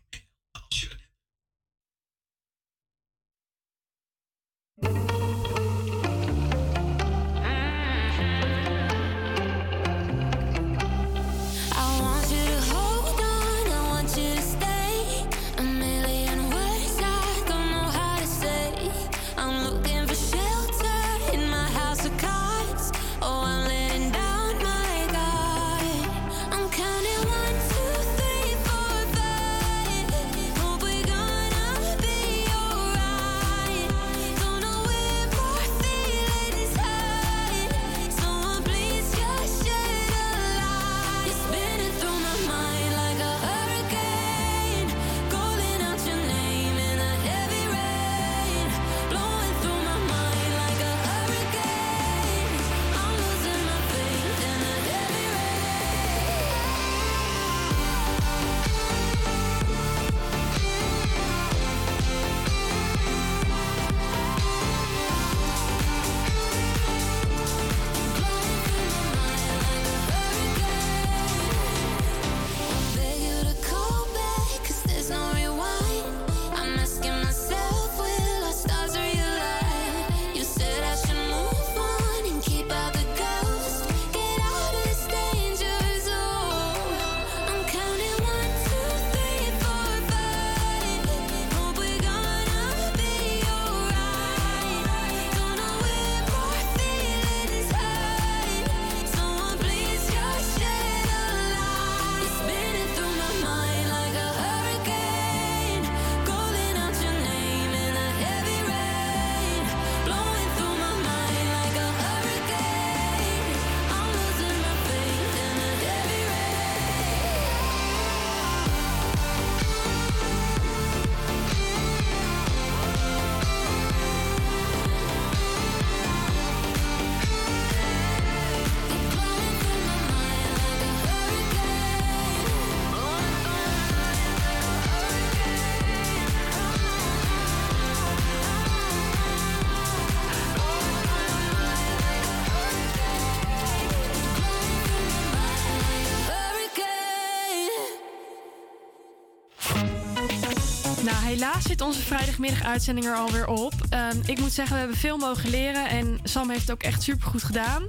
Helaas zit onze vrijdagmiddag-uitzending er alweer op. Ehm, ik moet zeggen, we hebben veel mogen leren en Sam heeft het ook echt supergoed gedaan.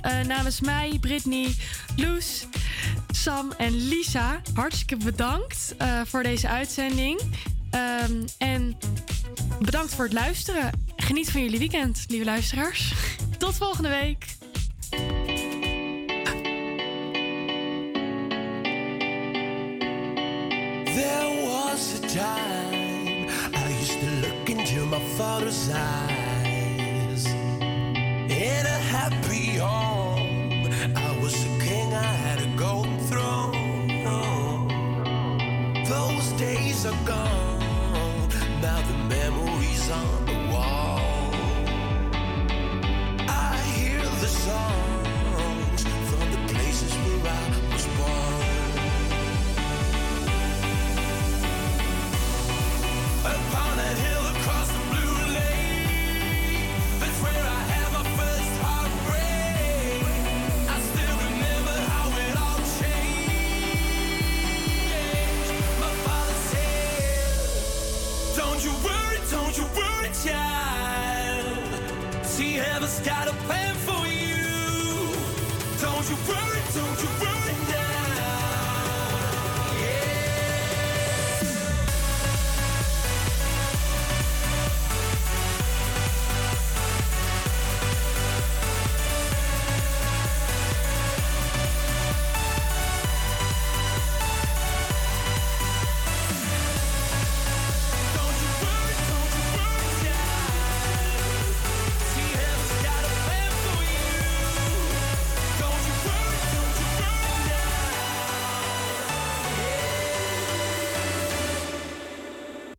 Eh, namens mij, Brittany, Loes, Sam en Lisa, hartstikke bedankt eh, voor deze uitzending. Ehm, en bedankt voor het luisteren. Geniet van jullie weekend, lieve luisteraars. Tot volgende week.